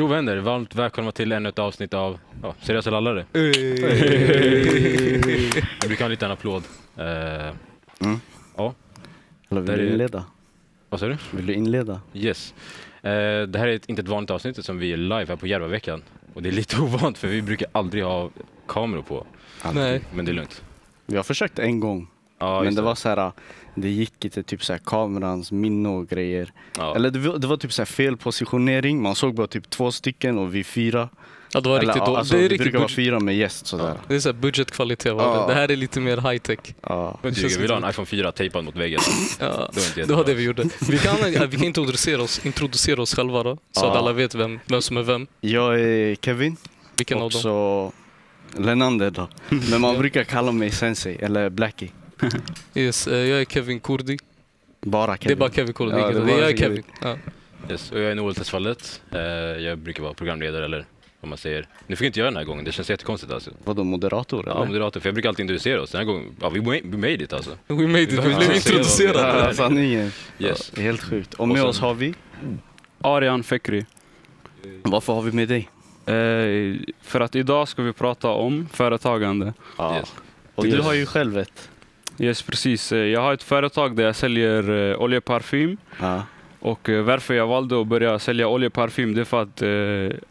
Jo vänner, varmt välkomna till ännu ett avsnitt av ja, Seriösa lallare. Vi brukar ha en liten applåd. Eh, Eller vill Där du är- inleda? vad sa du? Vill du inleda? Yes. Eh, det här är ett, inte ett vanligt avsnitt som vi är live här på Järvaveckan. Och det är lite ovant för vi brukar aldrig ha kameror på. Nej. Men det är lugnt. Vi har försökt en gång, Ja, men just det var så här, det gick inte typ så här kamerans minne och grejer. ja. Eller det var, det var typ så här fel positionering, man såg bara typ två stycken och vi fyra. Ja, det var Eller, riktigt ja, dåligt. alltså, det är riktigt brukar vara budget, fyra med gäst sådär. det är så här budgetkvalitet. va? Ja. Det här är lite mer high tech. Ja. Men det känns du vill ha en iPhone 4 tejpad mot väggen. Ja. Det var inte Det var det vi gjorde. Vi kan, ja, vi kan introducera, oss, introducera oss själva då, så att Ja. alla vet vem, vem som är vem. Jag är Kevin, Vilken av och dem. så Lenander då. Men man brukar kalla mig Sensei, eller Blackie. Yes, eh, jag är Kevin Kurdi. Bara Kevin. Det är bara Kevin Kurdi. Ja, det jag är Kevin. Ja. Yes. Och jag är Noel Tessfallet. Eh, jag brukar vara programledare eller vad man säger. Nu fick jag inte göra den här gången, det känns jättekonstigt alltså. Vadå, moderator Ja, eller? moderator, för jag brukar alltid introducera oss. Den här gången, ja we made it alltså. We made it, vi Ja, blev ja, introducerade. Ja, sanningen. Yes. Ja, helt sjukt. Och Och med sen- oss har vi, Arian Fekri. varför har vi med dig? Eh, för att idag ska vi prata om företagande. Yes. Och du har ju själv ett. Yes, precis. Eh, Jag har ett företag där jag säljer eh, oljeparfym. Ja. Och eh, varför jag valde att börja sälja oljeparfym det är för att eh,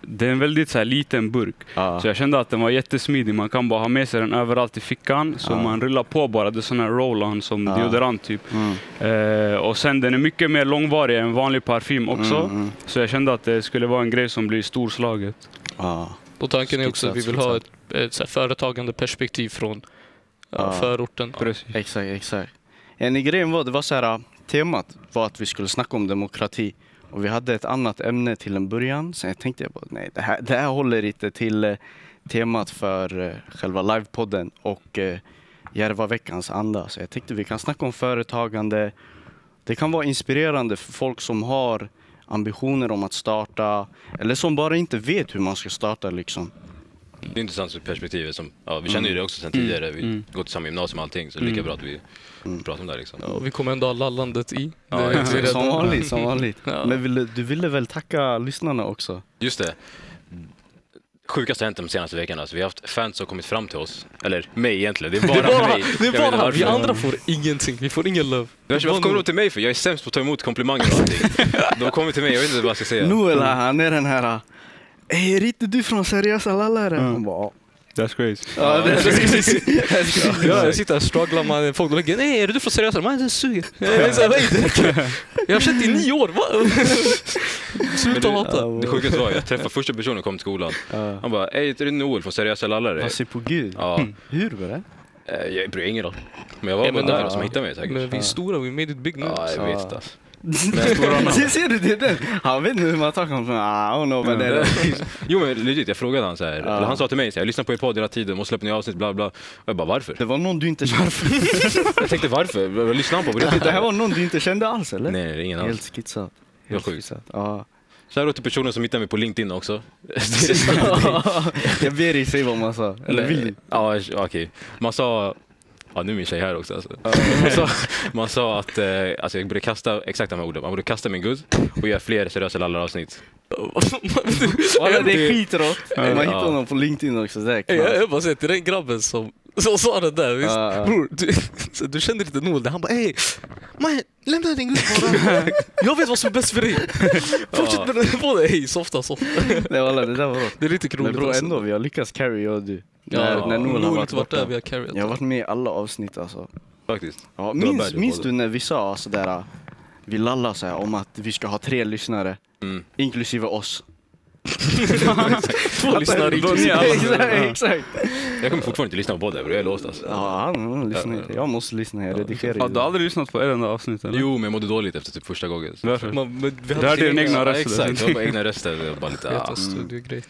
det är en väldigt så här, liten burk. Ja. Så jag kände att den var jättesmidig. Man kan bara ha med sig den överallt i fickan. Så Ja. man rullar på bara. Det är sån här roll-on som Ja. deodorant typ. Mm. Eh, och sen den är mycket mer långvarig än vanlig parfym också. Mm, mm. Så jag kände att det skulle vara en grej som blir storslaget. Ja. Och tanken är också att vi vill ha ett, Skitsat, ett så här, företagande perspektiv från ja, förorten. Precis. Exakt, exakt. En grejen var, det var så här, temat var att vi skulle snacka om demokrati. Och vi hade ett annat ämne till en början. Sen jag tänkte jag bara, nej det här, det här håller inte till eh, temat för eh, själva livepodden och eh, Järvaveckans anda. Så jag tänkte vi kan snacka om företagande. Det kan vara inspirerande för folk som har ambitioner om att starta eller som bara inte vet hur man ska starta liksom. Det är intressant ur perspektivet som, ja vi känner ju det också sen tidigare. Vi Mm. går till samma gymnasium och allting, så det är lika bra att vi Mm. pratar om det här liksom. Ja, vi kommer ändå ha lallandet i. Ja, Som vanligt, som vanligt. Ja. Men ville, du ville väl tacka lyssnarna också? Just det. Sjukaste har hänt de senaste veckorna. Alltså, vi har haft fans som har kommit fram till oss. Eller mig egentligen. Det är bara, Det är bara, mig. det är inte bara vi andra får ingenting. Vi får ingen love. Varför kommer de till mig för? Jag är sämst på att ta emot komplimanger och allting. De kommer till mig, jag vet inte vad jag ska säga. Noel han är den här Är inte du från seriösa lallare? Mm. Han bara, That's crazy. ja, det är precis. Ja, jag sitter här och strugglar med folk. De lägger nej är du från seriösa? Man det suger. Jag är så här, "Nej, det- Jag har känt i nio år. Va? Sluta hata. Det sjukaste var, jag träffade första personen som kom till skolan. Han bara, ey, är du Noel från Seriösa Lallare? Han ser på gud. Ja, Hur var det? eh, jag bryr mig ingen roll. Men jag var Ja, bara men där ja. som hittade mig säkert. Men vi är stora, we made it big nu. Ja, jag vet. Alltså. Ser, ser du det? Den? Han vet inte hur man tar honom. Ah, I don't know det är. Jo men legit, jag frågade han så här. Eller han sa till mig så här, jag lyssnar på er podd hela tiden, måste släppa nya avsnitt, bla bla. Och jag bara, varför? Det var någon du inte kände. Jag tänkte varför? Vad lyssnar han på? Det här var någon du inte kände alls eller? Nej, nej, ingen alls. Helt skitsat. Det Helt skitsat. Ja. Shoutout till personen som hittade mig på LinkedIn också. Jag ber dig säga vad man sa. Eller vill du? Ja, okej. Man sa... Ja, nu är min tjej här också. Alltså. Man, sa, man sa att eh, alltså, jag borde kasta, exakt de här orden, man borde kasta min guzz och göra fler seriösa lallar-avsnitt. Det är skitrått. Man Ja. hittar honom på LinkedIn också. Det är Jag, jag bara säger till den grabben som, som sa det där. Visst, Ja, ja. Bror, du, så du kände inte Noel där. Han bara ey, man, lämna din gud bara. Jag vet vad som är bäst för dig. Fortsätt med det. Ey, softa, softa. Nej, det där var rått. Det är lite Men roligt. bror ändå, vi har lyckats carry jag och du. Ja, när, när Noel har varit borta. där, vi har carryat. Jag har varit med i alla avsnitt alltså. Faktiskt. Ja, minns, minns du när vi sa sådär, vi lallade så här om att vi ska ha tre lyssnare, Mm. inklusive oss. Två lyssnare inklusive. exakt, exakt. Jag kommer fortfarande inte lyssna på podden, bror. jag är låst alltså. Ja, han, han lyssnar inte. Jag måste lyssna, jag redigerar Ja, du har aldrig lyssnat på ett enda avsnitt eller? Jo, men jag mådde dåligt efter typ första gången. Varför? Man, men vi Det här är din egna röst. exakt, det var bara egna röster. Det var bara lite, ah. studiogrej.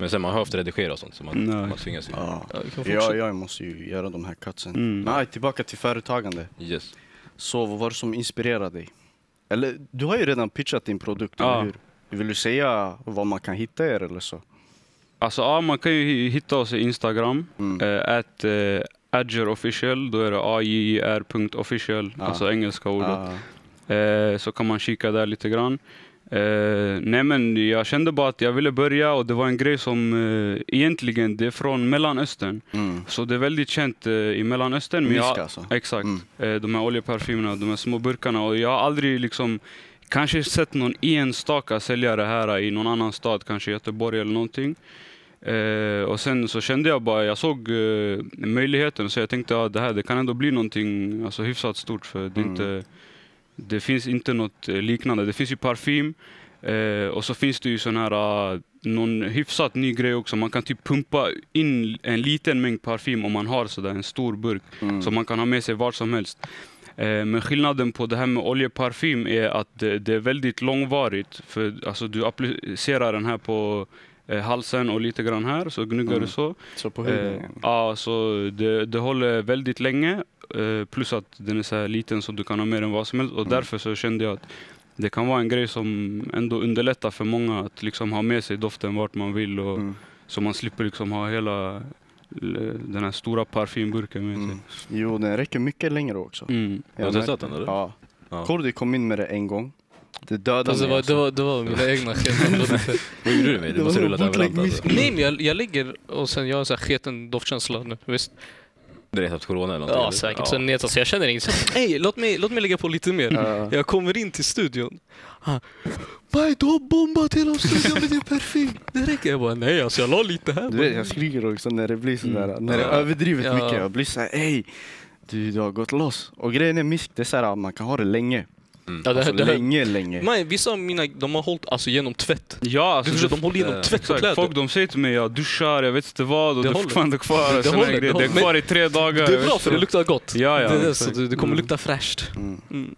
Men sen man har haft redigera och sånt, så man, Nej. man tvingas ju. Ja. Ja, jag måste ju göra de här cutsen. Mm. Nej, tillbaka till företagande. Yes. Så vad var det som inspirerade dig? Eller, du har ju redan pitchat din produkt, Ja. eller hur? Vill du säga var man kan hitta er eller så? Alltså ja, man kan ju hitta oss i Instagram. Mm. Eh, at eh, Adger official, då är det a-j-r.official, Ja. alltså engelska ordet. Ah, Eh, så kan man kika där lite grann. Eh, nej men jag kände bara att jag ville börja och det var en grej som eh, egentligen det är från Mellanöstern. Mm. Så det är väldigt känt eh, i Mellanöstern. men jag- Misk alltså. Exakt. Mm. Eh, de här oljeparfymerna, de här små burkarna. Och jag har aldrig liksom kanske sett någon enstaka säljare här i någon annan stad, kanske Göteborg eller någonting. Eh, och sen så kände jag bara, jag såg eh, möjligheten så jag tänkte att det här det kan ändå bli någonting alltså, hyfsat stort. För det, Mm. inte, det finns inte något eh, liknande. Det finns ju parfym eh, och så finns det ju sån här uh, någon hyfsat ny grej också. Man kan typ pumpa in en liten mängd parfym om man har sådär en stor burk Mm. som man kan ha med sig vart som helst. Eh, Men skillnaden på det här med oljeparfym är att det, det är väldigt långvarigt. För alltså, du applicerar den här på eh, halsen och lite grann här, så gnuggar Mm. du så. Så på huden. Eh, ja, så det, det håller väldigt länge. Eh, plus att den är så här liten så du kan ha med den vad som helst. Och Mm. därför så kände jag att det kan vara en grej som ändå underlättar för många att liksom ha med sig doften vart man vill. Och, Mm. Så man slipper liksom ha hela eh, den här stora parfymburken med sig. Mm. Jo, den räcker mycket längre också. Mm. Har du Jag testat den, eller? Ja. Ja. Kordi kom in med det en gång. Det dödade Alltså, mig. var, alltså. det, var, det var mina egna sketen. Vad gjorde du med det? Du måste var rulla bootleg överallt alltså. Nej men jag, jag ligger och sen jag har så här sketen doftkänsla nu. Visst? Det är corona eller någonting? Ja säkert. Ja. Sen nedsatt. Så jag känner inget. Hej, låt mig, låt mig lägga på lite mer. Ja. Jag kommer in till studion. Han, Baj, du har bombat hela studion med din parfym. Det räcker. Jag bara, nej alltså jag la lite här. Du vet, jag skriker också när det blir sådär, Mm. när det är Ja. överdrivet Ja. mycket. Jag blir såhär, ey, du, du har gått loss. Och grejen är misk, det är såhär, man kan ha det länge. Mm. Ja, det, Alltså det, länge, länge. Nej, vissa av mina, de har hållit alltså, genom tvätt. Ja, alltså, Du förstår, de håller genom tvätt och Exakt. kläder. Folk de säger till mig jag duschar, jag vet inte vad och Det det, är fortfarande kvar. Det och håller, det är kvar i tre dagar. Det är bra för det luktar gott. Ja, ja, det så exakt. det, det kommer Mm. lukta fräscht. Mm. Mm.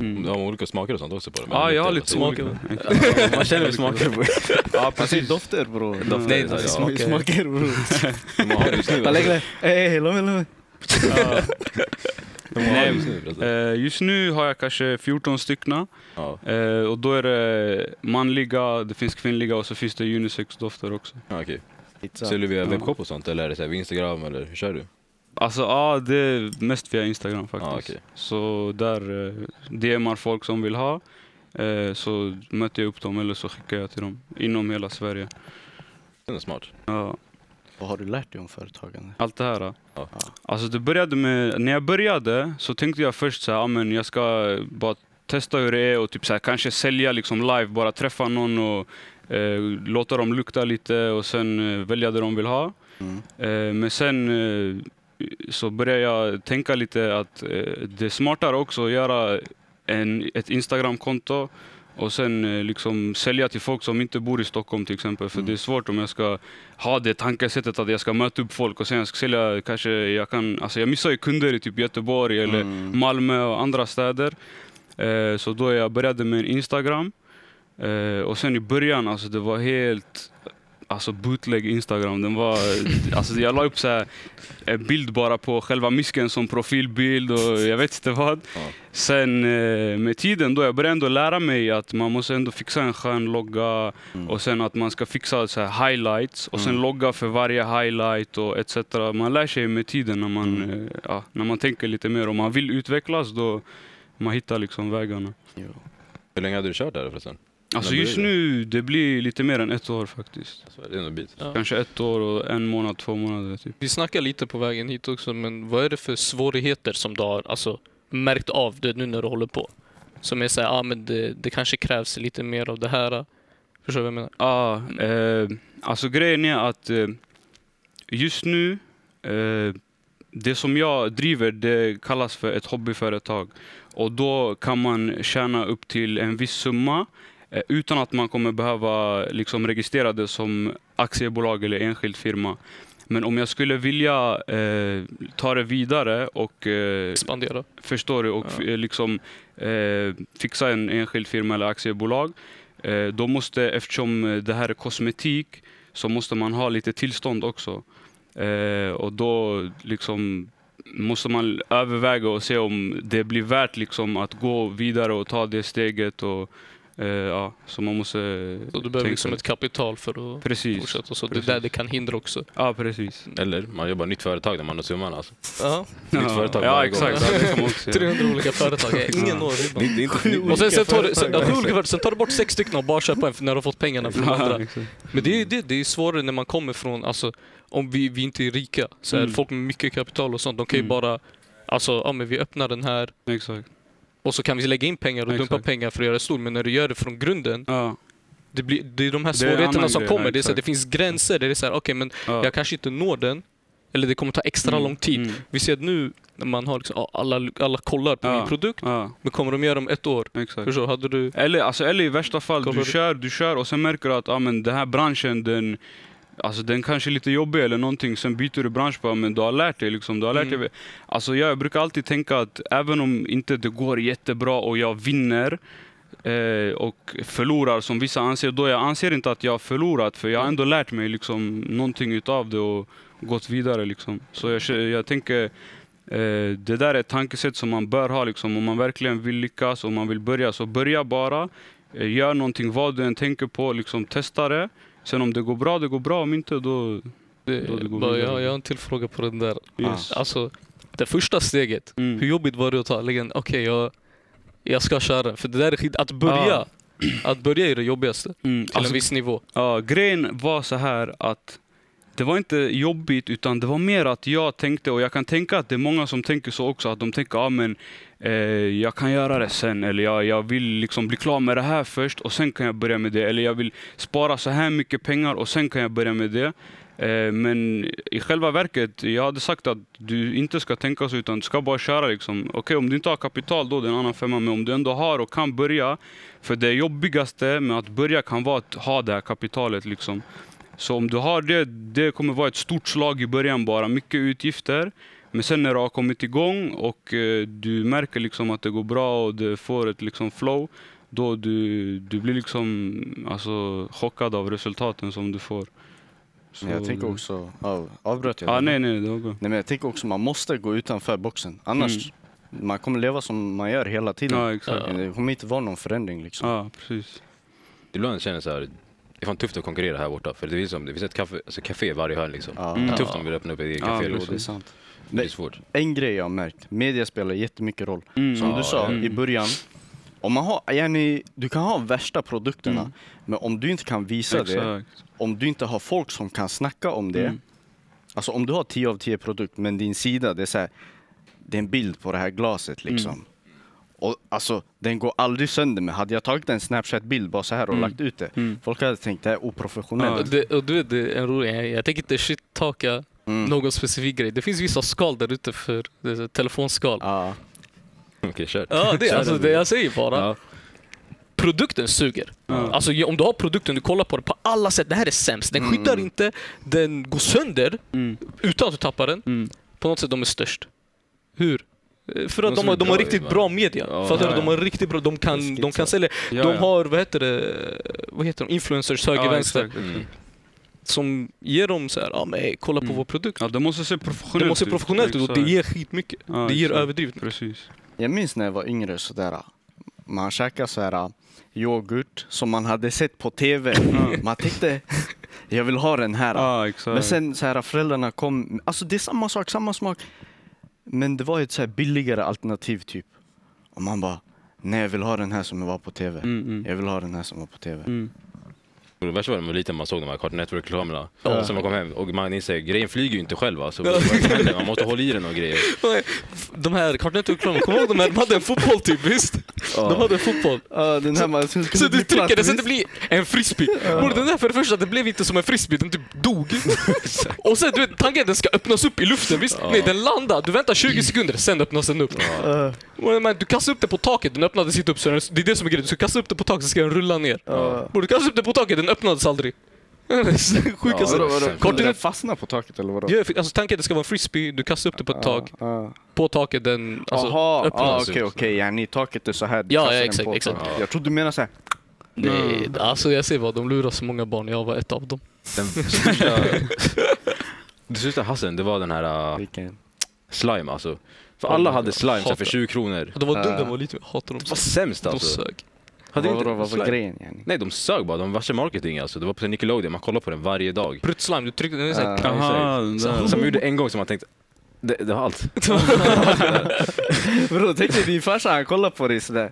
Mm. De har olika smaker och sånt också på det. Ja, det jag har lite alltså- smaker. Man känner smaker på Ja, Alltså precis. dofter bror. Dofter, Nej, ja. smakar- Smaker bror. De har det just nu. Ey, låt mig, låt mig. De har det just nu. Eh, Just nu har jag kanske 14 styckna. Ja, Eh, Och då är det manliga, det finns kvinnliga och så finns det unisex-dofter också. ja, okej. Pizza. Säljer du via webbshop och sånt eller är det så här via Instagram eller hur kör du? Alltså ja, det är mest via Instagram faktiskt. Ja, okej. Så där eh, DMar folk som vill ha. Eh, så möter jag upp dem eller så skickar jag till dem inom hela Sverige. Den är smart. Ja, Vad har du lärt dig om företagande? allt det här. då. Ja. Alltså det började med, när jag började så tänkte jag först så här, ja, men jag ska bara testa hur det är och typ så här, kanske sälja liksom live, bara träffa någon och eh, låta dem lukta lite och sen eh, välja det de vill ha. Mm. Eh, men sen eh, så började jag tänka lite att eh, det är smartare också att göra en, ett Instagramkonto och sen eh, liksom sälja till folk som inte bor i Stockholm till exempel. För Mm. det är svårt om jag ska ha det tankesättet att jag ska möta upp folk och sen jag ska sälja, kanske jag kan, alltså jag missar ju kunder i typ Göteborg eller Mm. Malmö och andra städer. Eh, så då jag började med Instagram. Eh, och sen i början, alltså det var helt alltså bootleg Instagram. Den var, alltså jag la upp så här, bild bara på själva misken som profilbild och jag vet inte vad. Ja. Sen eh, med tiden då jag började ändå lära mig att man måste ändå fixa en skön logga Mm. och sen att man ska fixa så här highlights och sen Mm. logga för varje highlight och etc. Man lär sig med tiden när man, Mm. eh, ja, när man tänker lite mer. Om man vill utvecklas då man hittar liksom vägarna. Jo. Hur länge hade du kört där förresten? Alltså just nu, det blir lite mer än ett år faktiskt. Alltså, det är en bit. Ja. Kanske ett år och en månad, två månader typ. Vi snackar lite på vägen hit också, men vad är det för svårigheter som du har alltså, märkt av det nu när du håller på? Som är såhär, ah, men det, det kanske krävs lite mer av det här. Förstår du vad jag menar? Ja, eh, alltså grejen är att eh, just nu, eh, det som jag driver det kallas för ett hobbyföretag. Och då kan man tjäna upp till en viss summa utan att man kommer behöva liksom, registrera det som aktiebolag eller enskild firma. Men om jag skulle vilja eh, ta det vidare och eh, Expandera. Förstår du? Och Ja. f- liksom eh, fixa en enskild firma eller aktiebolag. Eh, då måste, eftersom eh, det här är kosmetik, så måste man ha lite tillstånd också. Eh, och då liksom måste man överväga och se om det blir värt liksom att gå vidare och ta det steget och Eh, ja, så man måste Så du behöver liksom ett kapital för att Precis. fortsätta. Så det är Precis. där det kan hindra också. Ja, precis. Eller man jobbar nytt företag där man har summan alltså. Ja. Nytt företag Ja, varje gång. exakt. Ja, det kan man också göra. 300 olika företag. Ingen når ribban. Och sen, sen, tar du, sen, företag. ja, sju olika företag. sen tar du bort sex stycken och bara köper en när du har fått pengarna från Ja, andra. exakt. Men det är, det, det är svårare när man kommer från, alltså, om vi, vi inte är rika, så är Mm. folk med mycket kapital och sånt, de kan ju Mm. bara, alltså, ja men vi öppnar den här exakt. Och så kan vi lägga in pengar och dumpa Exakt. pengar för att göra det stor. Men när du gör det från grunden, Ja, det, blir, det är de här svårigheterna som grej, kommer. det, är så, här, det finns gränser. Det är så här, okej men ja. jag kanske inte når den, eller det kommer ta extra Mm, lång tid. mm. Vi ser att nu när man har liksom, alla, alla kollar på Ja. min produkt, Ja, men kommer de göra det om ett år? exakt. Förstår? Hade du... Eller, alltså, eller i värsta fall, Kollar du- kör, du kör och sen märker du att ah, men den här branschen, den, alltså, den kanske är lite jobbig eller någonting. Sen byter du bransch bara, men du har lärt dig. Liksom, du har lärt Mm. dig. Alltså, jag brukar alltid tänka att även om inte det går jättebra och jag vinner eh, och förlorar som vissa anser, då jag anser inte att jag har förlorat för jag har ändå lärt mig liksom, någonting utav det och gått vidare. Liksom. Så jag, jag tänker Eh, det där är ett tankesätt som man bör ha liksom, om man verkligen vill lyckas och man vill börja. Så börja bara, eh, gör någonting, vad du än tänker på, liksom, testa det. Sen om det går bra, det går bra. Om inte, då... Det, Då det går bara, jag, jag har en till fråga på den där. Yes. Alltså, det första steget, Mm. hur jobbigt var det att ta? Okej, jag, jag ska köra. För det där är skit. Att börja, att börja är det jobbigaste. Mm. Till Alltså, en viss nivå. Ja, grejen var så här att det var inte jobbigt utan det var mer att jag tänkte och jag kan tänka att det är många som tänker så också att de tänker ah, men eh, jag kan göra det sen eller jag, jag vill liksom bli klar med det här först och sen kan jag börja med det eller jag vill spara så här mycket pengar och sen kan jag börja med det. Eh, men i själva verket, jag hade sagt att du inte ska tänka så utan du ska bara köra liksom. Okej, om du inte har kapital då det är en annan femma men om du ändå har och kan börja för det jobbigaste med att börja kan vara att ha det här kapitalet liksom. Så om du har det, det kommer vara ett stort slag i början bara, mycket utgifter. Men sen när du har kommit igång och eh, du märker liksom att det går bra och det får ett liksom flow, då du, du blir liksom alltså, chockad av resultaten som du får. Så- jag tänker också, av, avbröt jag? Ah, nej, nej, det var bra. Nej men jag tänker också man måste gå utanför boxen. Annars, man kommer leva som man gör hela tiden. Ja, exakt. Ja. Det kommer inte vara någon förändring liksom. Ja, precis. ibland känner jag så här, det är fan tufft att konkurrera här borta. För det finns, som, det finns ett kafé, alltså café i varje hörn liksom. Ja. Mm. Det är tufft Ja. om vi vill öppna upp ett eget Ja, café. Jo, liksom. det är sant. det är svårt. En grej jag har märkt, media spelar jättemycket roll. Mm. Som Ja, du sa mm. i början, om man har, yani, du kan ha värsta produkterna, Mm. men om du inte kan visa det, Exakt. om du inte har folk som kan snacka om det, Mm. alltså om du har 10 av 10 produkt, men din sida, det är så här, det är en bild på det här glaset liksom. Mm. Och alltså, den går aldrig sönder med. Hade jag tagit en Snapchat-bild bara så här och Mm. lagt ut det, Mm. folk hade tänkt det är oprofessionellt. Och, det, och du vet, det är en rolig, jag, jag tänker inte shit-talka Mm. någon specifik grej. Det finns vissa skal där ute för det telefonskal. Ja. Okej, kör. Ja, det, är alltså, den. det jag säger bara. Ja. Produkten suger. Ja. Alltså ja, om du har produkten, du kollar på det på alla sätt. Det här är sämst. Den Mm. skyddar inte, den går sönder Mm. utan att du tappar den. Mm. På något sätt de är störst. Hur? Eh, För att de har, bli de har riktigt bra media. Ja, Fattar du? De har riktigt bra, de kan, de kan sälja. Ja, de ja. har, vad heter det, vad heter de, influencers höger, Ja, vänster. Mm. Som ger dem så här, ja men hey, kolla på Mm. vår produkt. Ja, det måste se professionellt det måste se professionellt ut och det ger skitmycket. Ja, det ger exakt. överdrivet. Precis. Jag minns när jag var yngre sådär, man käkade så här yoghurt som man hade sett på TV. Man tänkte, jag vill ha den här. Ja, exakt. Men sen så här, föräldrarna kom, alltså det är samma sak, samma smak. Men det var ett så här billigare alternativ typ. Och man bara, nej jag vill ha den här som var på TV. Mm, mm. Jag vill ha den här som var på TV. Det värsta var när man var liten, man såg de här Cartoon Network-reklamerna. Ja. Sen man kom hem och man inser, grejen flyger ju inte själv alltså. Man måste hålla i den och grejer. De här Cartoon Network-reklamerna, kommer du ihåg de här? De hade en fotboll typ, visst? De hade en fotboll. Ja, den här man Så bli du trycker det så visst? det blir en frisbee. Och den där för det första, det blev inte som en frisbee, den typ dog. och sen du vet, tanken är att den ska öppnas upp i luften, visst? Nej, den landar, du väntar 20 sekunder, sen öppnas den upp. Ja. Men, du kastar upp det på taket, den öppnades inte upp. Så den, det är det som är grejen, du ska kasta upp det på taket så ska den rulla ner. Ja. Och du kastar upp det på taket, den öppnades aldrig. Sjukaste. Vadå, vadå? Cartoon Kunde den Net- fastna på taket eller vadå? Ja, alltså, tanken är att det ska vara en frisbee, du kastar upp det på ett tak. Ja. På taket, den alltså, Jaha, öppnas. ah, okej okej, ja, ni taket är så här. Ja, ja, exakt, exakt. taket. Jag trodde du menade så här. Nej, alltså jag ser vad de lurar så många barn, jag var ett av dem. Den största, den största hassen, det var den här uh, slime alltså. För alla hade slime för Hatar. 20 kronor. De var Ja. dumma, de var lite, jag hatar dem. Det var sämst De alltså. sög. Hade Vadå, vad var slime? grejen yani? Nej, de sög bara. De var värsta marketing alltså. Det var på Nickelodeon, man kollade på den varje dag. Pruttslime, du tryckte uh. Som gjorde en gång som man tänkte, det, det var allt. Bro, tänk dig din farsa, han kollar på dig sådär.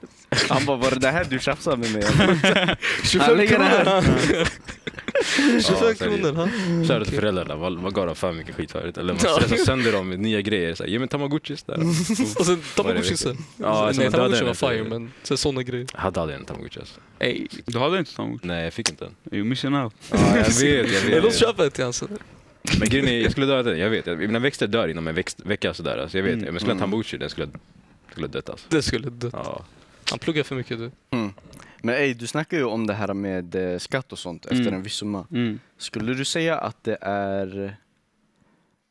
Han bara, var det det här du tjafsade med mig? 25 Han lägger det här. kronor! 25 seriöst. kronor! ha? Shoutout till föräldrarna, vad, vad gav de för mycket skit förut? Eller man stressar sönder dem med nya grejer. Så här, Ge mig tamagotchis där. Och sen Tamagotchi sen. Ja, Nej, man dödade Tamagotchi den var efter- fire men sen sådana grejer. Jag hade aldrig en tamagotchi alltså. Ey, Du hade inte Tamagotchi? Nej, jag fick inte en. You missing out. Ja, jag vet, jag Låt oss vet. köpa ett till hans. Men grejen är, jag skulle döda den, jag vet. Jag- Mina växter dör inom en växt, vecka sådär. Alltså, jag vet, Mm. jag skulle ha en tamagotchi, den skulle, skulle dött alltså. Det skulle dö. Ja. Han pluggar för mycket du. Mm. Men ey, du snackar ju om det här med eh, skatt och sånt efter Mm. en viss summa. Mm. Skulle du säga att det är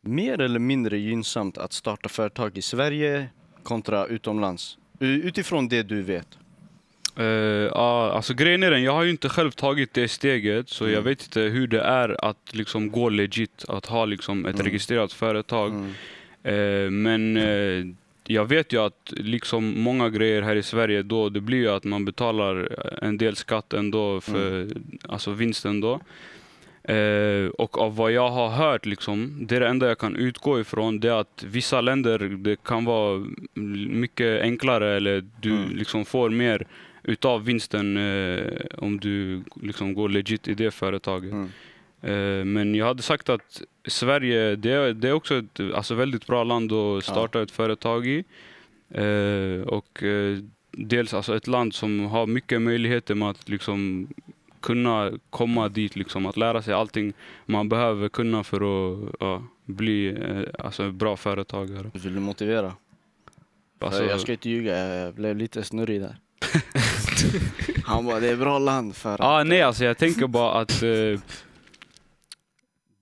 mer eller mindre gynnsamt att starta företag i Sverige kontra utomlands? Utifrån det du vet. Ja, alltså grejen är den, jag har ju inte själv tagit det steget så jag Mm. vet inte hur det är att liksom gå legit, att ha liksom ett Mm. registrerat företag. Mm. Eh, men eh, jag vet ju att liksom många grejer här i Sverige då, det blir ju att man betalar en del skatt ändå för alltså vinsten då. Eh, och av vad jag har hört, liksom, det är det enda jag kan utgå ifrån, det är att vissa länder, det kan vara mycket enklare eller du Mm. liksom får mer utav vinsten eh, om du liksom går legit i det företaget. Mm. Eh, Men jag hade sagt att Sverige, det är, det är också ett alltså väldigt bra land att starta ett företag i. Eh, och dels alltså ett land som har mycket möjligheter med att liksom kunna komma dit, liksom, att lära sig allting man behöver kunna för att ja, bli alltså, bra företagare. Vill du motivera? Alltså, jag ska inte ljuga, jag blev lite snurrig där. Han bara, det är bra land för Ja, nej, alltså jag tänker bara att eh,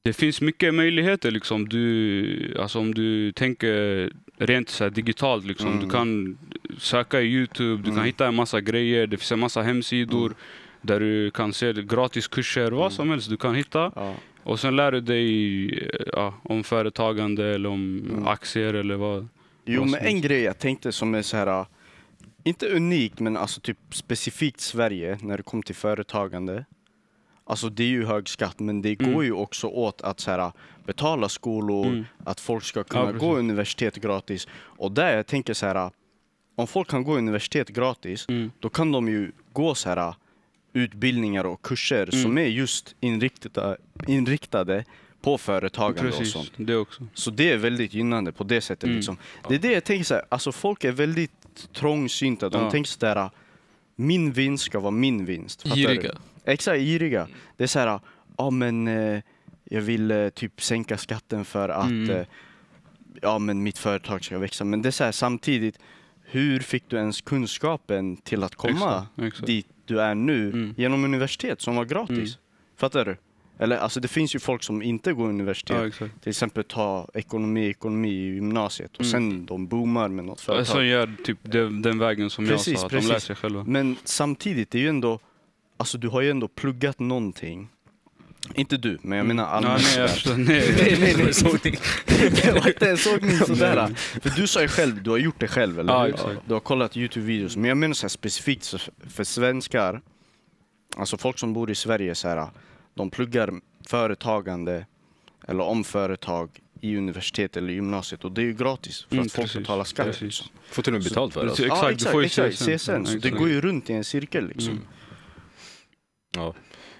det finns mycket möjligheter. Liksom. Du, alltså, om du tänker rent så digitalt, liksom. Mm. du kan söka i Youtube, du kan Mm. hitta en massa grejer, det finns en massa hemsidor Mm. där du kan se gratis kurser, vad Mm. som helst du kan hitta. Ja. Och sen lär du dig eh, ja, om företagande eller om Mm. aktier eller vad. Jo, Vad men en grej jag tänkte som är så här, inte unik, men alltså typ specifikt Sverige när det kommer till företagande. Alltså det är ju hög skatt, men det Mm. går ju också åt att så här, betala skolor, Mm. att folk ska kunna Ja, gå universitet gratis. Och där jag tänker så här, om folk kan gå universitet gratis, Mm. då kan de ju gå så här utbildningar och kurser Mm. som är just inriktade, inriktade på företagande och Precis, sånt. det också. Så det är väldigt gynnande på det sättet. Mm. Liksom. Det är det jag tänker så här, alltså folk är väldigt trångsynta. De Ja. tänker så där, min vinst ska vara min vinst. Fattar Giriga. Du? Exakt, giriga. Det är så här, ja men eh, jag vill eh, typ sänka skatten för att Mm. eh, ja men mitt företag ska växa. Men det är så här, samtidigt, hur fick du ens kunskapen till att komma Exakt, exakt. dit du är nu Mm. genom universitet som var gratis? Mm. Fattar du? Eller alltså det finns ju folk som inte går universitet Ja, till exempel ta ekonomi, ekonomi i gymnasiet och Mm. sen de boomar med något företag. Som gör typ den, den vägen som Precis, jag sa, att de lär sig själva. Men samtidigt, det är ju ändå, alltså du har ju ändå pluggat någonting. Inte du, men jag menar Ja, allmänt. nej, jag sådär. förstår. Nej, Nej, nej, nej. Sågning. det var inte en sågning sådär. För du sa ju själv, du har gjort det själv eller Ja, hur? Du har kollat Youtube-videos. Men jag menar så här, specifikt för svenskar, alltså folk som bor i Sverige, så här, de pluggar företagande eller om företag i universitet eller gymnasiet och det är ju gratis för Mm, att folk betalar skatt. precis. Liksom. Får till och med betalt för det. Så- Alltså. exakt, du får ju exakt, CSN. CSN. Så det Exakt. går ju runt i en cirkel liksom. Mm. Ja.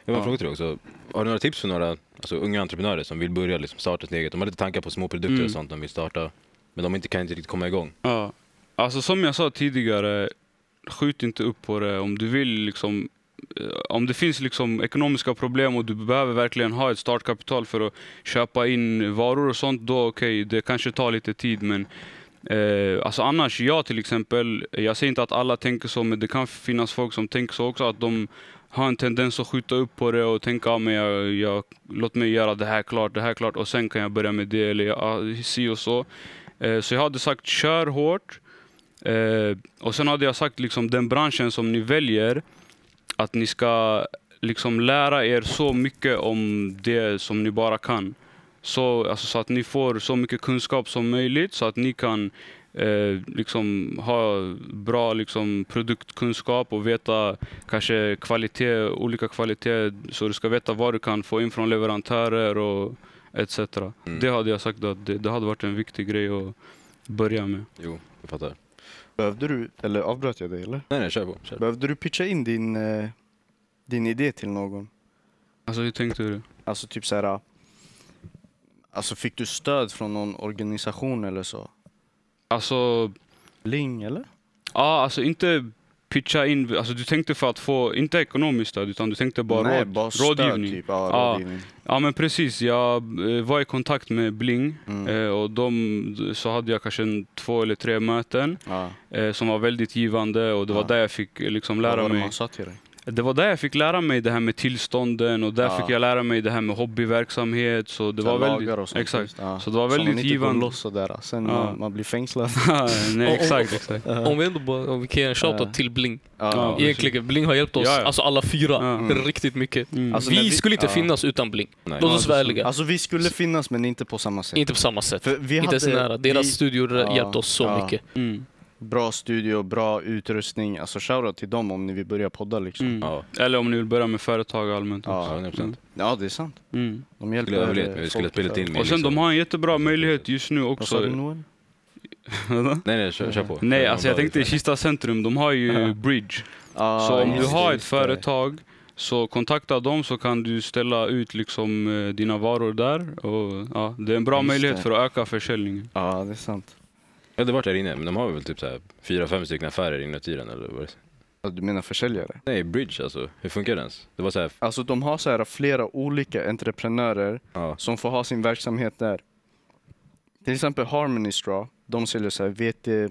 Jag har en Ja. fråga till dig också. Har du några tips för några alltså, unga entreprenörer som vill börja liksom, starta sitt eget? De har lite tankar på små produkter Mm. och sånt de vill starta. Men de inte, kan inte riktigt komma igång. Ja. Alltså som jag sa tidigare, skjut inte upp på det. Om du vill liksom Eh, om det finns liksom ekonomiska problem och du behöver verkligen ha ett startkapital för att köpa in varor och sånt, då okej, det kanske tar lite tid. Men eh, alltså annars, jag till exempel, jag säger inte att alla tänker så, men det kan finnas folk som tänker så också, att de har en tendens att skjuta upp på det och tänka, ah, men jag, jag, låt mig göra det här klart, det här klart och sen kan jag börja med det, eller ja, si och så. Eh, så jag hade sagt, kör hårt. Eh, och sen hade jag sagt liksom den branschen som ni väljer, att ni ska liksom lära er så mycket om det som ni bara kan. Så, alltså, så att ni får så mycket kunskap som möjligt så att ni kan eh, liksom ha bra liksom, produktkunskap och veta kanske kvalitet, olika kvalitet. Så du ska veta vad du kan få in från leverantörer och etc. Mm. Det hade jag sagt att det, det hade varit en viktig grej att börja med. Jo, jag fattar. Behövde du, eller avbröt jag dig eller? Nej, nej, kör på. Kör. Behövde du pitcha in din, eh, din idé till någon? Alltså hur tänkte du? Alltså typ så här. Alltså fick du stöd från någon organisation eller så? Alltså, Ling eller? ja, alltså inte pitcha in, alltså du tänkte för att få, inte ekonomiskt stöd utan du tänkte bara, Nej, råd, bara rådgivning. Typ. Ja, Ja. rådgivning. Ja men precis, jag eh, var i kontakt med Bling Mm. eh, och de, så hade jag kanske en, två eller tre möten Ja. eh, som var väldigt givande och det var Ja. där jag fick liksom Vad lära var det mig. man sa till dig? Det var där jag fick lära mig det här med tillstånden och där Ja. fick jag lära mig det här med hobbyverksamhet. Så det Så var lagar väldigt, och sånt, exakt. just, ja. Så det var Så väldigt man inte går givande. loss sådär. Sen Ja. man, man blir fängslad. Nej exakt, exakt. Om vi ändå bara, om vi kan ge en shoutout till Bling. Ja. Egentligen, Bling har hjälpt oss, Ja, ja. alltså alla fyra, Ja. riktigt mycket. Mm. Alltså, vi, vi- skulle inte ja. finnas utan Bling. Nej. Låt oss vara ärliga. Alltså vi skulle finnas men inte på samma sätt. Inte på samma sätt. För vi inte hade, så nära. Deras vi, studior Ja, hjälpte oss så ja. mycket. Mm. Bra studio, bra utrustning. Alltså shoutout till dem om ni vill börja podda liksom. Mm. Ja, Eller om ni vill börja med företag allmänt. Ja. ja, 100 procent. Ja det är sant. Mm. De hjälper Skulle överlevt, eh, men vi skulle i in Och sen liksom. de har en jättebra möjlighet just nu Vad sa du också. Noel? Nej, nej, kör, kör på. Nej, alltså jag tänkte i Kista centrum, de har ju. Bridge. Ah, Så om du det, har ett just det. företag så kontakta dem så kan du ställa ut liksom eh, dina varor där. Och, ja, det är en bra Just möjlighet det. för att öka försäljningen. Ja det är sant. Jag hade varit där inne, men de har väl typ så här fyra, fem stycken affärer inuti den eller vad det? Ja, Du menar försäljare? Nej, Bridge alltså. Hur funkar det ens? Det var så här, Alltså de har så här flera olika entreprenörer ja. som får ha sin verksamhet där. Till exempel Harmony Straw, de säljer så här vete,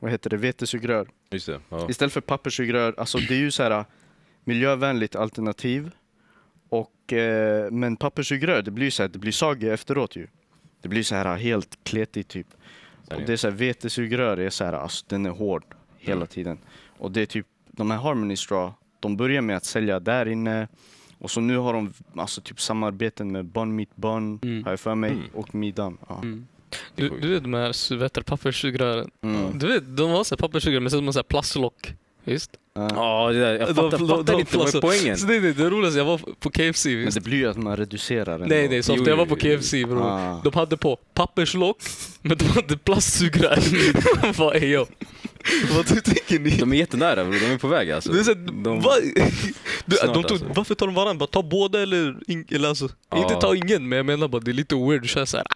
vad heter det, vetesugrör. Just det. Ja. Istället för papperssugrör, alltså det är ju så här miljövänligt alternativ. Och, eh, men papperssugrör, det blir så här, det blir sage efteråt ju. Det blir så här helt kletigt typ. Och det är så här, vetesugrör är så här, alltså den är hård hela Mm. tiden. Och det är typ, de här Harmony Straw, de börjar med att sälja där inne. Och så nu har de alltså typ samarbeten med Bun Meat Bun, Mm. har jag för mig, Mm. och Midam. Ja. Mm. Du, du vet de här papperssugrören. Mm. Du vet, de har så papperssugrör med som så här plastlock. Visst? Ja. Det där, jag fattar, de- fattar de- inte, vad är poängen? Så det, det, det roligaste, jag var på KFC. Men Visst? det blir ju att man reducerar den. Nej nej, så ofta jag var på. KFC bror. Ah. De hade på papperslock, men de hade plastsugrör. Vad är jag? Vad tänker ni? De är jättenära bror, de är på väg alltså. Det är så, de, va? Du, Snart de tog, alltså. Varför tar de varandra? Bara ta båda eller, in, eller alltså, Ja. inte ta ingen men jag menar bara det är lite weird att köra såhär.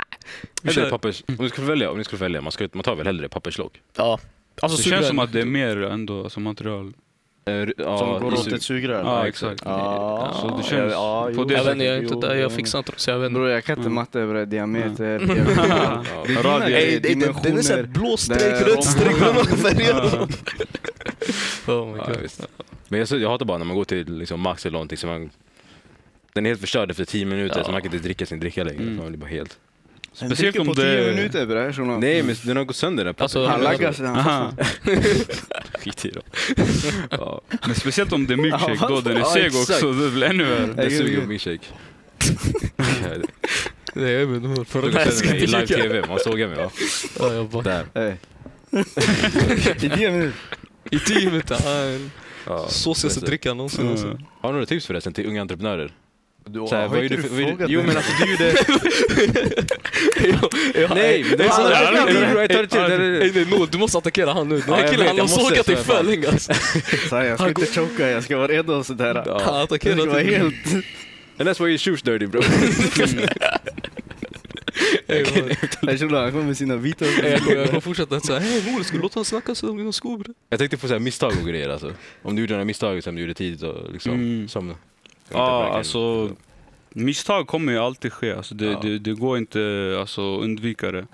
Kör. pappers, om du skulle välja, om ni skulle välja man, ska, man tar väl hellre papperslock? Ja. Alltså Det sugrör. känns som att det är mer ändå som material. Eh, ja, Som går åt ett sugrör? Ja, exakt. Ja, Så det känns ja, på det Jag vet jag är inte där, jag fixar inte det så jag vet inte. Bror jag kan inte matte det. diameter, det- Den är såhär dimensioner. blå streck, rött streck, vad färger. Oh my god. Men jag, jag hatar bara när man går till liksom, Max eller någonting så man den är helt förstörd efter 10 minuter Ja. så man kan inte dricka sin dricka längre. Mm. Man blir bara helt... Speciellt om på det- 10 minuter bre, shunon. Nej men den har gått sönder den Alltså. Han laggar sig. Skit i ja. Men speciellt om det är milkshake då, den är seg också. Det blir ännu värre. Gud, suger på min shake. Nej jag vet inte För varför. jag Jag ska mig i live-tv, man sågar mig va? Ja, jag bara, Där. I 10 minuter. I tio minuter. Ja. Såsigaste drickan någonsin. Alltså. Mm. Har du några tips förresten till unga entreprenörer? Du, Så här, vad är du du för- Jo men alltså du gjorde... Jag- Nej, det är så... jag- Jag jag- tar det till. det- det- Ey, nej, Noel, du måste attackera han nu. Den här killen han har sågat dig för länge alltså. Jag ska inte choka, jag ska vara redo och sådär. Han attackerar ska vara helt... And that's why your shoes dirty bro. Jag tror han kommer med sina vita... Jag kommer- fortsätta säga hej Noel, ska du låta honom snacka om dina skor? Jag tänkte på misstag och grejer alltså. Om du gjorde några misstag som du gjorde tidigt och liksom... Mm. Som, Ja, alltså misstag kommer ju alltid ske. Alltså, det, Ja. det, det går inte alltså, att undvika det.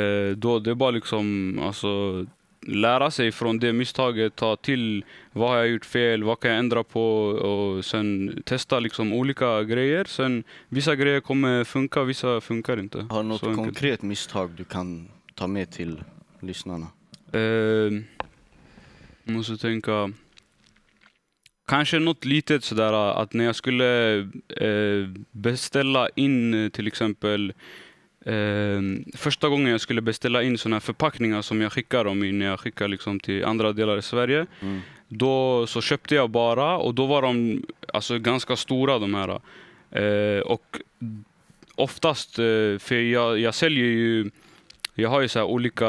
Eh, då, det är bara liksom alltså, lära sig från det misstaget, ta till vad har jag gjort fel, vad kan jag ändra på och sen testa liksom olika grejer. Sen vissa grejer kommer funka, vissa funkar inte. Har du något Så enkelt. konkret misstag du kan ta med till lyssnarna? Eh, måste tänka. Kanske något litet sådär att när jag skulle eh, beställa in till exempel Eh, första gången jag skulle beställa in här förpackningar som jag skickar dem i när jag skickar liksom till andra delar i Sverige. Mm. Då så köpte jag bara och då var de alltså, ganska stora de här. Eh, och oftast, eh, för jag, jag säljer ju, jag har ju så olika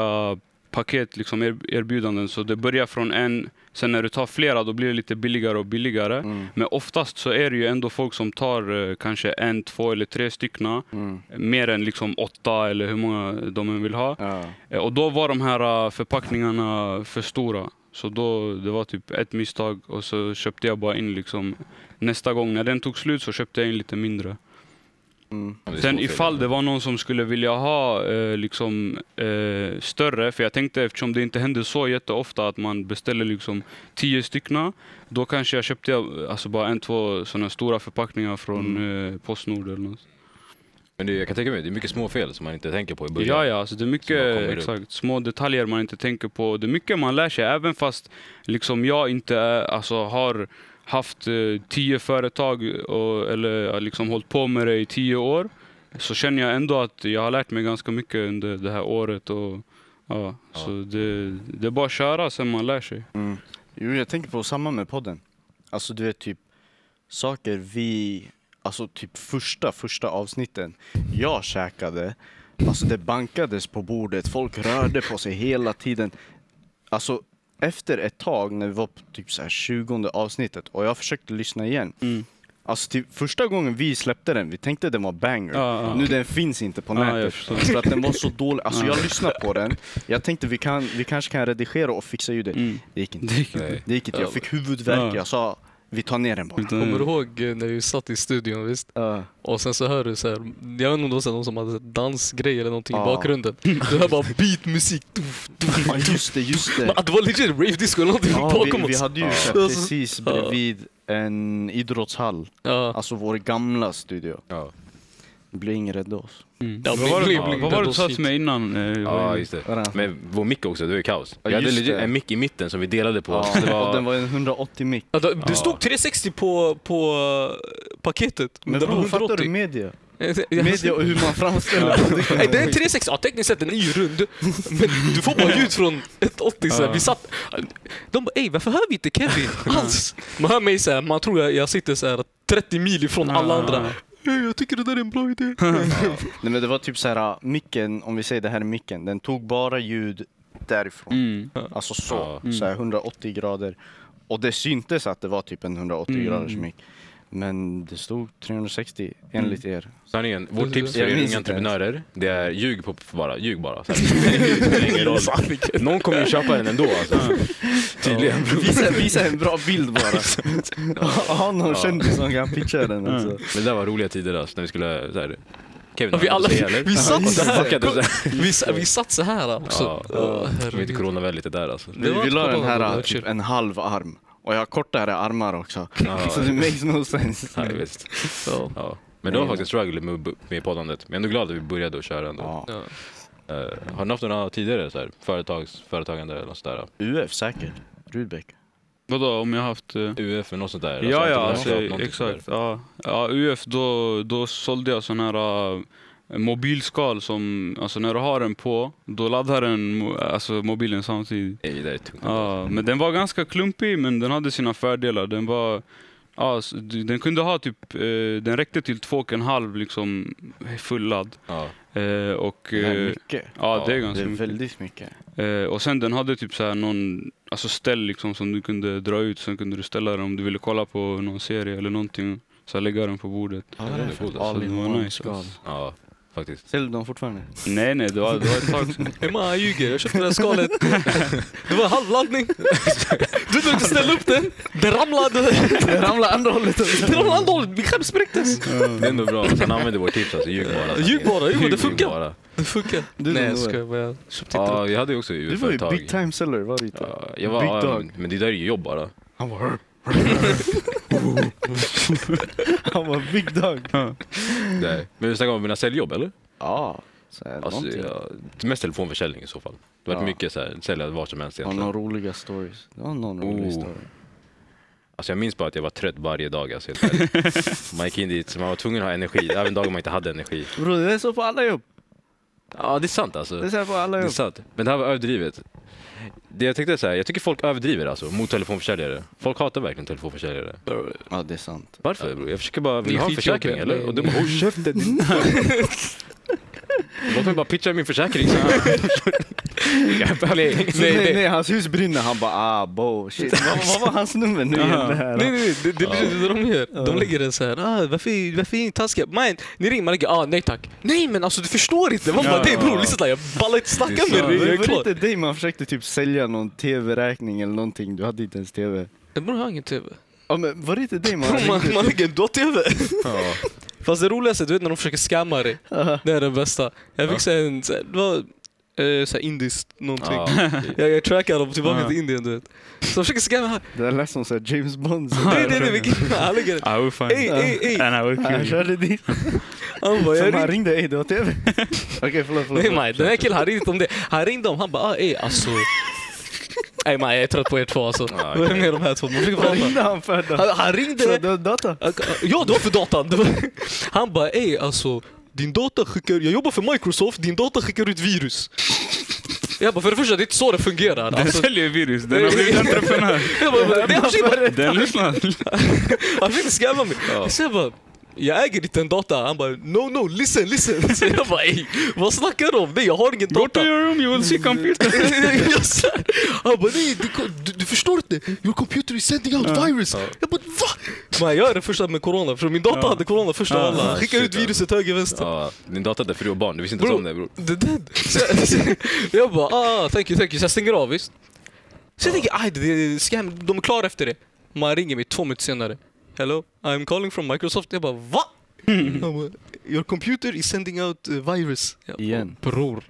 paket, liksom er, erbjudanden. Så det börjar från en, sen när du tar flera då blir det lite billigare och billigare. Mm. Men oftast så är det ju ändå folk som tar eh, kanske en, två eller tre styckna. Mm. Mer än liksom åtta eller hur många de än vill ha. Ja. Eh, Och då var de här eh, förpackningarna för stora. Så då, det var typ ett misstag och så köpte jag bara in liksom nästa gång. När den tog slut så köpte jag in lite mindre. Mm. Sen ifall det var någon som skulle vilja ha eh, liksom, eh, större, för jag tänkte eftersom det inte händer så jätteofta att man beställer liksom tio styckna, då kanske jag köpte alltså bara en, två sådana stora förpackningar från Mm. eh, Postnord eller något. Men det, jag kan tänka mig, det är mycket småfel som man inte tänker på i början. Ja, ja, alltså det är mycket exakt, små detaljer man inte tänker på. Det är mycket man lär sig, även fast liksom, jag inte är, alltså, har haft eh, tio företag och, eller liksom, hållit på med det i tio år. Så känner jag ändå att jag har lärt mig ganska mycket under det här året. Och, ja, Ja. Så det, det är bara att köra sen man lär sig. Mm. Jo, jag tänker på samma med podden. Alltså du vet typ saker vi, alltså typ första, första avsnitten jag käkade, alltså det bankades på bordet, folk rörde på sig hela tiden. Alltså efter ett tag när vi var på typ så här 20 avsnittet och jag försökte lyssna igen. Mm. Alltså typ första gången vi släppte den, vi tänkte den var banger. Ja, ja. Nu den finns inte på jag nätet. för att den var så dålig. Alltså Ja. jag lyssnade på den, jag tänkte vi, kan, vi kanske kan redigera och fixa ljudet. Mm. Det gick inte. Det gick Nej. Det gick inte, jag Ja. fick huvudvärk. Ja. Jag sa vi tar ner den bara. Utan- Kommer du ihåg eh, när vi satt i studion visst? Ja. Och sen så hör du så här, jag vet inte om det var någon som hade dansgrej eller någonting Ja. i bakgrunden. Du hör bara beatmusik. Ja, just det, just det. Men Det var legit rave disco eller någonting Ja, bakom vi, vi oss. hade ju Ja. precis bredvid en idrottshall. Alltså vår gamla studio. Ja. Bling räddade oss. Mm. Ja, vad bling, var det, bling, vad var det det du sa till mig innan? Eh, ja, just det. Det? Men vår mick också, det var ju kaos. Ja, vi hade legit det. en mick i mitten som vi delade på. Ja, Så det och var, den var en 180 mick. Ja, det- det Ja. stod 360 på, på eh, paketet. Men det bror, fattar du 180. media? Jag- Media och hur man framställer Nej, den är 360, ja tekniskt sett den är ju rund. Men du får bara ljud från 180 så här. Ja. Vi satt... De bara ey varför hör vi inte Kevin alls? Man hör mig så här, man tror jag, jag sitter så här 30 mil ifrån alla andra. Jag tycker det där är en bra idé. Nej men det var typ så här micken, om vi säger det här är micken, den tog bara ljud därifrån. Mm. Alltså så. Mm. så här 180 grader. Och det syntes att det var typ en 180 Mm. graders mick. Men det stod 360 enligt er. sanningen, vårt tips Jag för minns unga inte ens. entreprenörer, det är ljug på bara, ljug bara. Så här. Det spelar ingen roll. Någon kommer ju köpa den ändå alltså. Tydligen. Visa, visa en bra bild bara. Ha någon kändis som kan pitcha den. Alltså. Men det där var roliga tider alltså, när vi skulle så här, Kevin, Ja, vi alla- vi satt så här. Vi, vi satt så här också. Ja, Ja, det var inte coronavänligt det där alltså. Vi, var vi la den corona, här var typ en halv arm. Och jag har kortare armar också. Ja. Så det makes no sense. Ja, visst. Ja. Ja. Men det var Nej, faktiskt struggle med, med poddandet. Men jag är ändå glad att vi började att köra ändå. Ja. Ja. Eh, har ni haft några tidigare så här, företags, företagande eller något sådär? UF säkert. Rudbeck. Vadå, om jag har haft... eh, UF eller något sånt där? Ja, ja, entreprenörskap, alltså, exakt. Ja. Ja, UF, då, då sålde jag sån här uh, mobilskal som, alltså när du har den på, då laddar den alltså, mobilen samtidigt. Nej, det är tungt. Ja, men den var ganska klumpig, men den hade sina fördelar. Den var, ja, den kunde ha typ, eh, den räckte till två och en halv liksom full ladd. Ja. Eh, och, Det är eh, mycket. ja, det är Det ganska är mycket. väldigt mycket. Eh, och sen den hade typ så här någon alltså ställ liksom som du kunde dra ut, sen kunde du ställa den om du ville kolla på någon serie eller någonting. Så här, lägga den på bordet. Ja, det är det är. All in Det one nice, alltså. ja, faktiskt. Säljer de fortfarande? Nej nej, det var, det var ett tag sedan. Hey, man, han ljuger. Jag köpte det här skalet. Det var halvladdning. Du behövde inte ställa upp den. Den ramlade. Det ramlar andra hållet. Den ramlade andra hållet. Min skärm spräcktes. Det är ändå bra. Sen använder vårt tips alltså, ljug bara. Ljug bara. Jo, det Ljug funkar. bara. Det funkar. Du Nej, jag skojar bara. Jag köpte inte Ja, vi hade ju också Du var ju big time seller, var du inte? Ja, jag var, Big dog. men det där är ju jobb bara. Han var Han var big dog. Nej. Men vi snackar om mina säljjobb eller? Ja, så här, Alltså, någonting. ja, mest telefonförsäljning i så fall. Det har varit Ja. mycket så här, sälja vad som helst Har egentligen. några roliga stories? Det var någon rolig Oh. story. Alltså jag minns bara att jag var trött varje dag. Alltså, helt ärligt. man gick in dit, så man var tvungen att ha energi, även dagar man inte hade energi. Bro, det är så på alla jobb. Ja, det är sant alltså. Det är så här på alla Det är jobb. sant. Men det här var överdrivet. Det jag tänkte säga, jag tycker folk överdriver alltså mot telefonförsäljare. Folk hatar verkligen telefonförsäljare. Ja, det är sant. Varför bror? Jag försöker bara, vill är du ha en försäkring eller? Och du bara, håll käften Låt mig bara pitcha min försäkring. Så jag Nej, Nej, nej, hans hus brinner. Han bara ah, bo, shit. vad, var hans nummer nu igen? Det här? Nej, nej, det, det det de gör. De lägger en så här, ah, varför, varför är ni taskiga? Man, ni ringer, man lägger, ah, nej tack. Nej men alltså du förstår inte. Man bara, nej bror, lyssna jag ballar inte snacka med dig, Var var det klar. inte dig man försökte typ sälja någon tv-räkning eller någonting? Du hade inte ens tv. Bror jag har ingen TV. Ja, men var det inte dig man Bror, man, ringde? man lägger en TV. Ja. Fast det roligaste, du vet när de försöker scamma dig. Det är det bästa. Jag fick här en, så här, det var eh, så här indiskt någonting. Ja, Jag, jag trackade dem tillbaka Ja. till Indien du vet. Så de försöker scamma här. Det lät som så här James Bond. Nej nej nej, han lägger den. I will find Ey ey ey. And I will kill Han körde dit. Han bara, jag ringde. ringde, ey det var tv. Okej förlåt, förlåt. Nej maj, den här killen han ringde inte om det. Han ringde om, han bara ah, ey alltså. Nej maj, jag är trött på er två alltså. Ja, Vad är det med de här två? Man försöker Vad prata. ringde han för då? Han, han För ringde. det var data? Ja, det var för datan. Var, han bara, ey alltså, din data skickar, jag jobbar för Microsoft, din data skickar ut virus. Jag bara, för det första, det är inte så det fungerar. Den Alltså, säljer virus, den har blivit entreprenör. jag bara, det är precis bara, Den lyssnar. han försökte scamma mig. Så jag bara, jag äger inte en data. Han bara, no no, listen, listen. Så jag bara, ey, vad snackar du om? Nej, jag har ingen Go to your room, you will see computer. Han bara nej, du, du, du förstår inte. Your computer is sending out virus. Jag bara va? Men jag är den första med corona, för min dator hade corona första av alla. Han skickar shit, ut viruset höger vänster. ja. Din dator hade fru och barn, du visste inte ens om det bror. Jag bara ah, thank you, thank you. Så jag stänger av visst. Så jag tänker, aj det är scam, de är klara efter det. Man ringer mig två minuter senare. Hello, I'm calling from Microsoft. Jag bara va? Bara, Your computer is sending out uh, virus. Jag bara, Igen. Bror.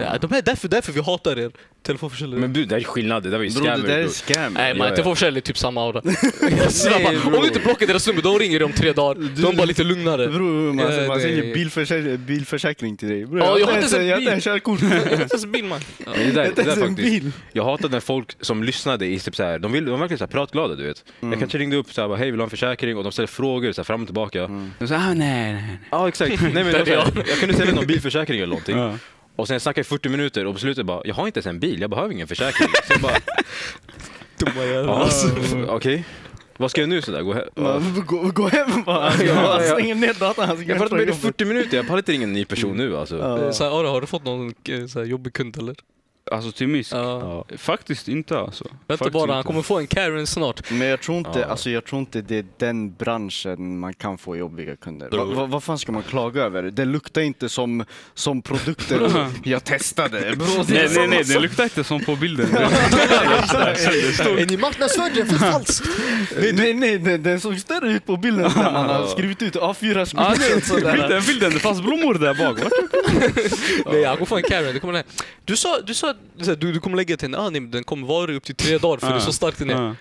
Ja, de är därför, därför vi hatar er telefonförsäljare. Men du, det är skillnad, det där var ju det scammer där är scam. Nej man, ja. telefonförsäljare är typ samma aura. Om du inte blockar deras nummer, de ringer dig om tre dagar. De är bara lite lugnare. Bror, man, Ja, man det- säljer bilförsäkring, bilförsäkring till dig. Bror, Ja, jag har har inte ens en jag har inte bil. ens körkort. Jag är inte ens bil man. Det Jag där, har det där faktiskt. bil. Jag hatar när folk som lyssnade i typ så här, de, vill, de var verkligen så här pratglada du vet. Mm. Jag kanske ringde upp så här, bara, hej vill du ha en försäkring? Och de ställer frågor så här, fram och tillbaka. De sa, ah, nej, nej. Ja exakt, nej men jag, jag kunde sälja någon bilförsäkring eller någonting. Och sen snackade jag i 40 minuter och på slutet bara, jag har inte ens en bil, jag behöver ingen försäkring. Så jag bara, Dumma jävlar. okej. Vad ska jag nu sådär? Gå hem? Man, gå, gå hem bara. Ja, Jag ja. stänger ner datorn. Han Jag det är jobbet. 40 minuter, jag pallar inte ringa en ny person nu alltså. Ja. Så här, Ara, har du fått någon eh, så här, jobbig kund eller? Alltså till miss? Ja. Faktiskt inte alltså. Vänta Faktiskt bara, han kommer få en Karen snart. Men jag tror, inte, Ja. alltså jag tror inte det är den branschen man kan få jobbiga kunder. Va, va, vad fan ska man klaga över? Det luktar inte som, som produkter jag testade. Bro, Nej, nej, nej, det luktar inte som på bilden. Är ni marknadsförde för falskt? Nej, nej, nej, den, den såg större ut på bilden än man har skrivit ut A4 Ah, skrivet nej, sådär. bilden, bilden, det fanns blommor där bak. Nej, han kommer få en Karen. Det kommer den här. Du sa, du sa att så du, du kommer lägga till ah, nej, men den kommer vara upp till tre dagar för det är så starkt den är. Ja.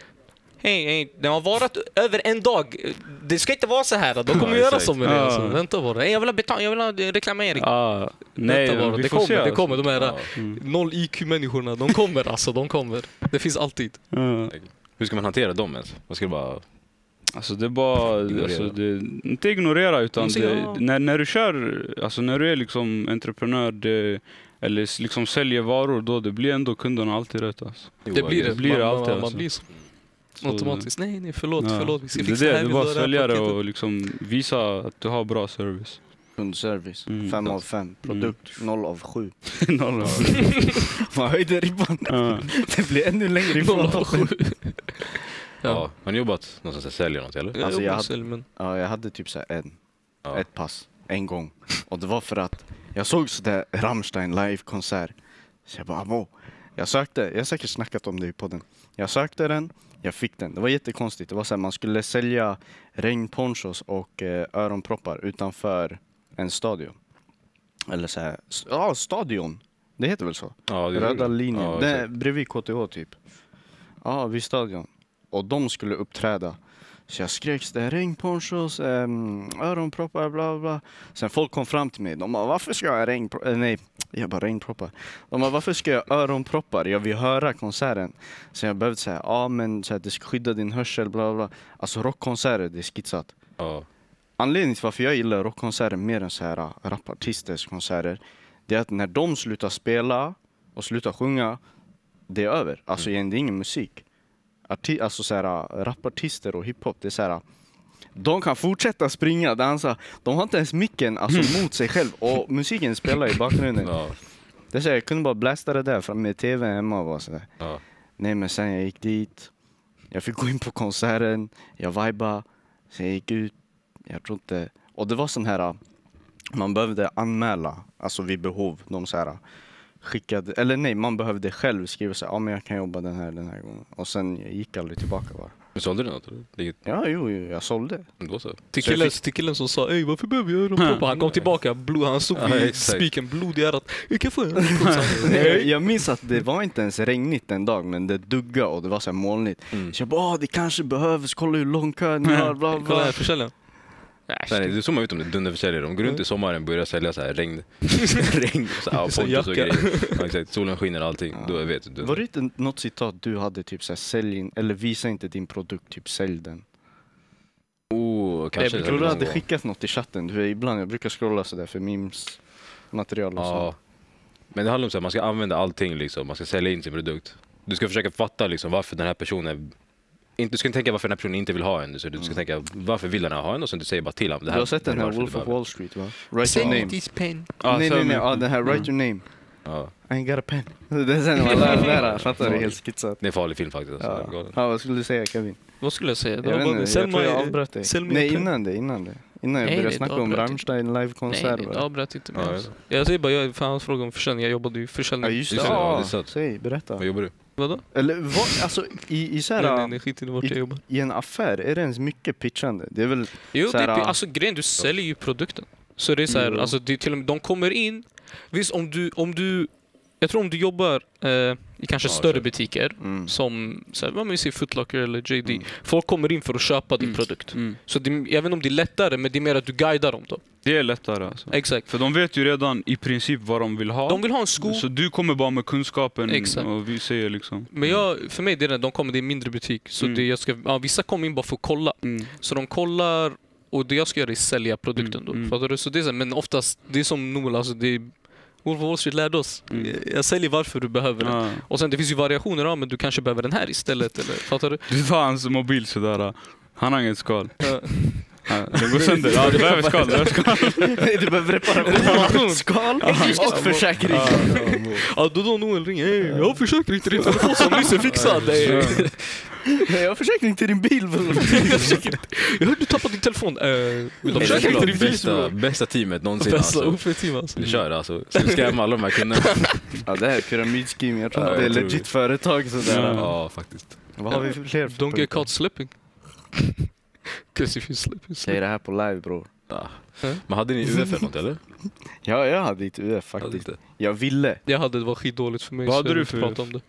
Hej, hej, den har varit över en dag. Det ska inte vara så här. De kommer Ja, göra exakt. som med det. Alltså. Vänta bara. Hey, jag vill ha betal, jag vill ha reklamering. Ah, nej, Vänta bara. vi Det kommer, se. det alltså. kommer. De här Ja. noll IQ-människorna. De kommer alltså, de kommer. Det finns alltid. Ja. Hur ska man hantera dem ens? Man ska bara... Alltså det är bara, Ignorera. alltså det, inte ignorera utan Men så, det, när, när du kör, alltså när du är liksom entreprenör det, eller liksom säljer varor då det blir ändå kunderna alltid rätt alltså. Det blir det. blir man, alltid, man, man alltså. blir så. Så- Automatiskt. Nej, nej, förlåt, Ja. förlåt. Vi ska det är fixa det, här. det är bara att sälja det och liksom visa att du har bra service. Kundservice, Mm. 5 av 5. Produkt, 0 av 7. Noll. Man höjde ribban. Ja. Det blir ännu längre ifrån Noll av sju. Ja. Har ni jobbat någonstans och säljer något eller? Alltså, jag hade- Ja, jag hade typ så här en, Ja. ett pass, en gång. Och det var för att jag såg sådär Rammstein live-konsert. Så jag bara, amo. Jag sökte, jag har säkert snackat om det i podden. Jag sökte den, jag fick den. Det var jättekonstigt. Det var så här, man skulle sälja regnponchos och eh, öronproppar utanför en stadion. Eller så här, ja stadion. Det heter väl så? Ja, det- Röda linjen. Ja, det är bredvid KTH typ. Ja, vid stadion. Och de skulle uppträda. Så jag skrek det är regnponchos, ähm, öronproppar, bla bla. Sen folk kom fram till mig. De bara, varför ska jag ha regnproppar? Äh, nej, jag bara regnproppar. De bara, varför ska jag ha öronproppar? Jag vill höra konserten. Så jag behövde säga, ja men så här, det ska skydda din hörsel, bla bla. Alltså rockkonserter, det är skitsat. Ja. Anledningen till varför jag gillar rockkonserter mer än så här äh, rapartisters konserter det är att när de slutar spela och slutar sjunga, det är över. Alltså Mm. igen, det är ingen musik. Arti- alltså så här, rapartister och hiphop, det är så här, de kan fortsätta springa, dansa. De har inte ens micken alltså, mot sig själv och musiken spelar i bakgrunden. Ja, Det är så här, jag kunde bara blasta det där fram med tv hemma och bara så där. ja. Nej men sen jag gick dit, jag fick gå in på konserten, jag vibade, sen jag gick ut, jag tror inte... Och det var sån här, man behövde anmäla, alltså vid behov. De så här skickade, eller nej, man behövde själv skriva så ja men jag kan jobba den här den här gången. Och sen jag gick aldrig tillbaka bara. Men sålde du något? eller? Ja, jo, jo jag sålde. Då så. Till killen, till killen som sa Ey varför behöver jag öronproppar? Han kom tillbaka, blod, han stod Ja, vid exakt. spiken, blod i örat. Jag kan få en jag, jag minns att det var inte ens regnigt en dag, men det duggade och det var så här molnigt. Mm. Så jag bara, "Åh, det kanske behövs, kolla hur lång kö ni har, bla Kolla här, försäljaren. Nej, det är så man vet om det är dunderförsäljare. De går runt i sommaren och börjar sälja så här regn. regn så här, Så pontus och grejer. Ja, exakt. Solen skiner och allting. Då vet du. Var det inte något citat du hade, typ såhär, sälj in, eller visa inte din produkt, typ sälj den. Oh, kanske. Jag tror du hade skickat något i chatten, du, vet, ibland jag brukar scrolla sådär för memes material och Ja. så. Men det handlar om att man ska använda allting liksom. Man ska sälja in sin produkt. Du ska försöka fatta liksom varför den här personen du ska inte tänka varför den här personen inte vill ha en. Så du ska tänka varför vill den ha en och sen du säger bara till honom. det Du har sett den det är här varför Wolf of. Wall Street va? Write your name. this pen. Ja, nej nej nej, ja, den här Write your name. Ja. I ain't got a pen. Det är sen man lär det där, fattar du? Helt skitsat. Det är en farlig film faktiskt. Alltså. Ja. Ja, vad skulle du säga Kevin? Vad skulle jag säga? Jag, vet inte, jag tror jag avbröt dig. Nej innan det, innan det. Innan jag Nej, började nej, snacka om Rammstein livekonsert. nej, det avbröt inte mig. Ja. Jag säger bara, jag, för han frågade om försäljning. Jag jobbade ju Ja försäljning. just det, Just det, ja, ja, det säg, berätta. Vad jobbar du? Vadå? Eller vad, alltså i, i, så Nej, här, nej, nej, skit i vart jag i, jobbar. i en affär, är det ens mycket pitchande? Det är väl, Jo, så det, här, är- alltså grejen, du säljer ju produkten. Så det är så här, Mm. alltså det är till och med, de kommer in, visst om du, om du jag tror om du jobbar eh, i kanske Ja, större butiker, mm. som så här, man säger Footlocker eller JD. Mm. Folk kommer in för att köpa din Mm. produkt. Mm. Så det, jag vet inte om det är lättare, men det är mer att du guidar dem då. Det är lättare alltså. Exakt. För de vet ju redan i princip vad de vill ha. De vill ha en sko, Så du kommer bara med kunskapen Exakt. och vi säger liksom... men jag, för mig det är det, de kommer, det är en mindre butik. Så Mm. det jag ska, ja, vissa kommer in bara för att kolla. Mm. Så de kollar och det jag ska göra är sälja produkten Mm, då. mm. Fattar du? Så det är så, men oftast, det är som Noel, alltså det är, Wolf of Wall Street lärde oss. Mm. Jag- säljer varför du behöver den. Ja. Och sen det finns ju variationer, ja, men du kanske behöver den här istället. Eller, fattar du? Du tar hans mobil sådär. Han har inget skal. Ja. Ja, Den går sönder. Ja, du behöver skal. Du behöver skal. du behöver reparation, skal och försäkring. Ja, då då Noel ringer. Hey, jag har försäkring till din telefon som nyss är Hey. Jag har försäkring till din bil bror. Jag hörde du tappade din telefon. Uh, vill du ha försäkring till är din bil? bästa, bästa teamet någonsin. Bästa Alltså. OP-team alltså. Vi kör alltså. Ska vi scamma alla de här kunderna? Ja det här är pyramidscheme, jag tror Ja, att det är jag tror legit det. företag sådär. Ja. Ja, faktiskt. Vad har vi för fler för Don't get caught slipping. Cause if you slip, you Säg slip. det här på live bror. Ja. Men hade ni UF eller något eller? Ja, jag hade inte UF faktiskt. inte? Jag ville. Jag hade det var skitdåligt för mig. Vad hade jag du för- prata om det.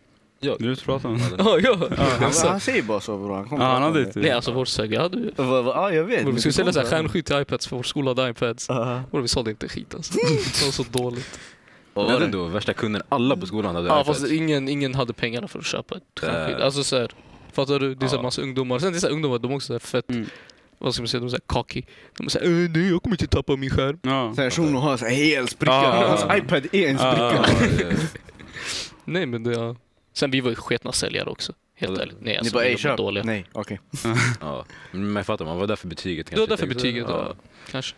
Du vill prata om det? Ja, ja. Han, Så- han säger bara så bror. Han kommer Ja, han hade det. inte... Nej, alltså vår säg, jag hade ju... Va- va- Ja, jag vet. Vi men skulle sälja stjärnskydd till iPads, för vår skola hade iPads. Ja. Och vi sålde inte skit alltså. Det var så dåligt. Vad var det? ändå, värsta kunden, alla på skolan hade Ja, iPads. fast ingen, ingen hade pengarna för att köpa ett stjärnskydd. Äh. Alltså så här, fattar du? Det är så här Ja. massa ungdomar. Sen det är så här ungdomar, de är också så här fett, Mm. vad ska man säga, de är så här cocky. De är så här, "Eh, nej jag kommer inte tappa min skärm. Ja. Sen shunon har så här hel spricka. Ja. Hans iPad är en spricka. Ja, det- Nej men det, ja. Sen vi var ju sketna säljare också. Helt Ja, ärligt. Nej Ni alltså, bara, vi ej var köp. dåliga. Nej, okej. ja. Men jag fattar, man var där för betyget. Det var kanske, därför betyget, ja. Kanske.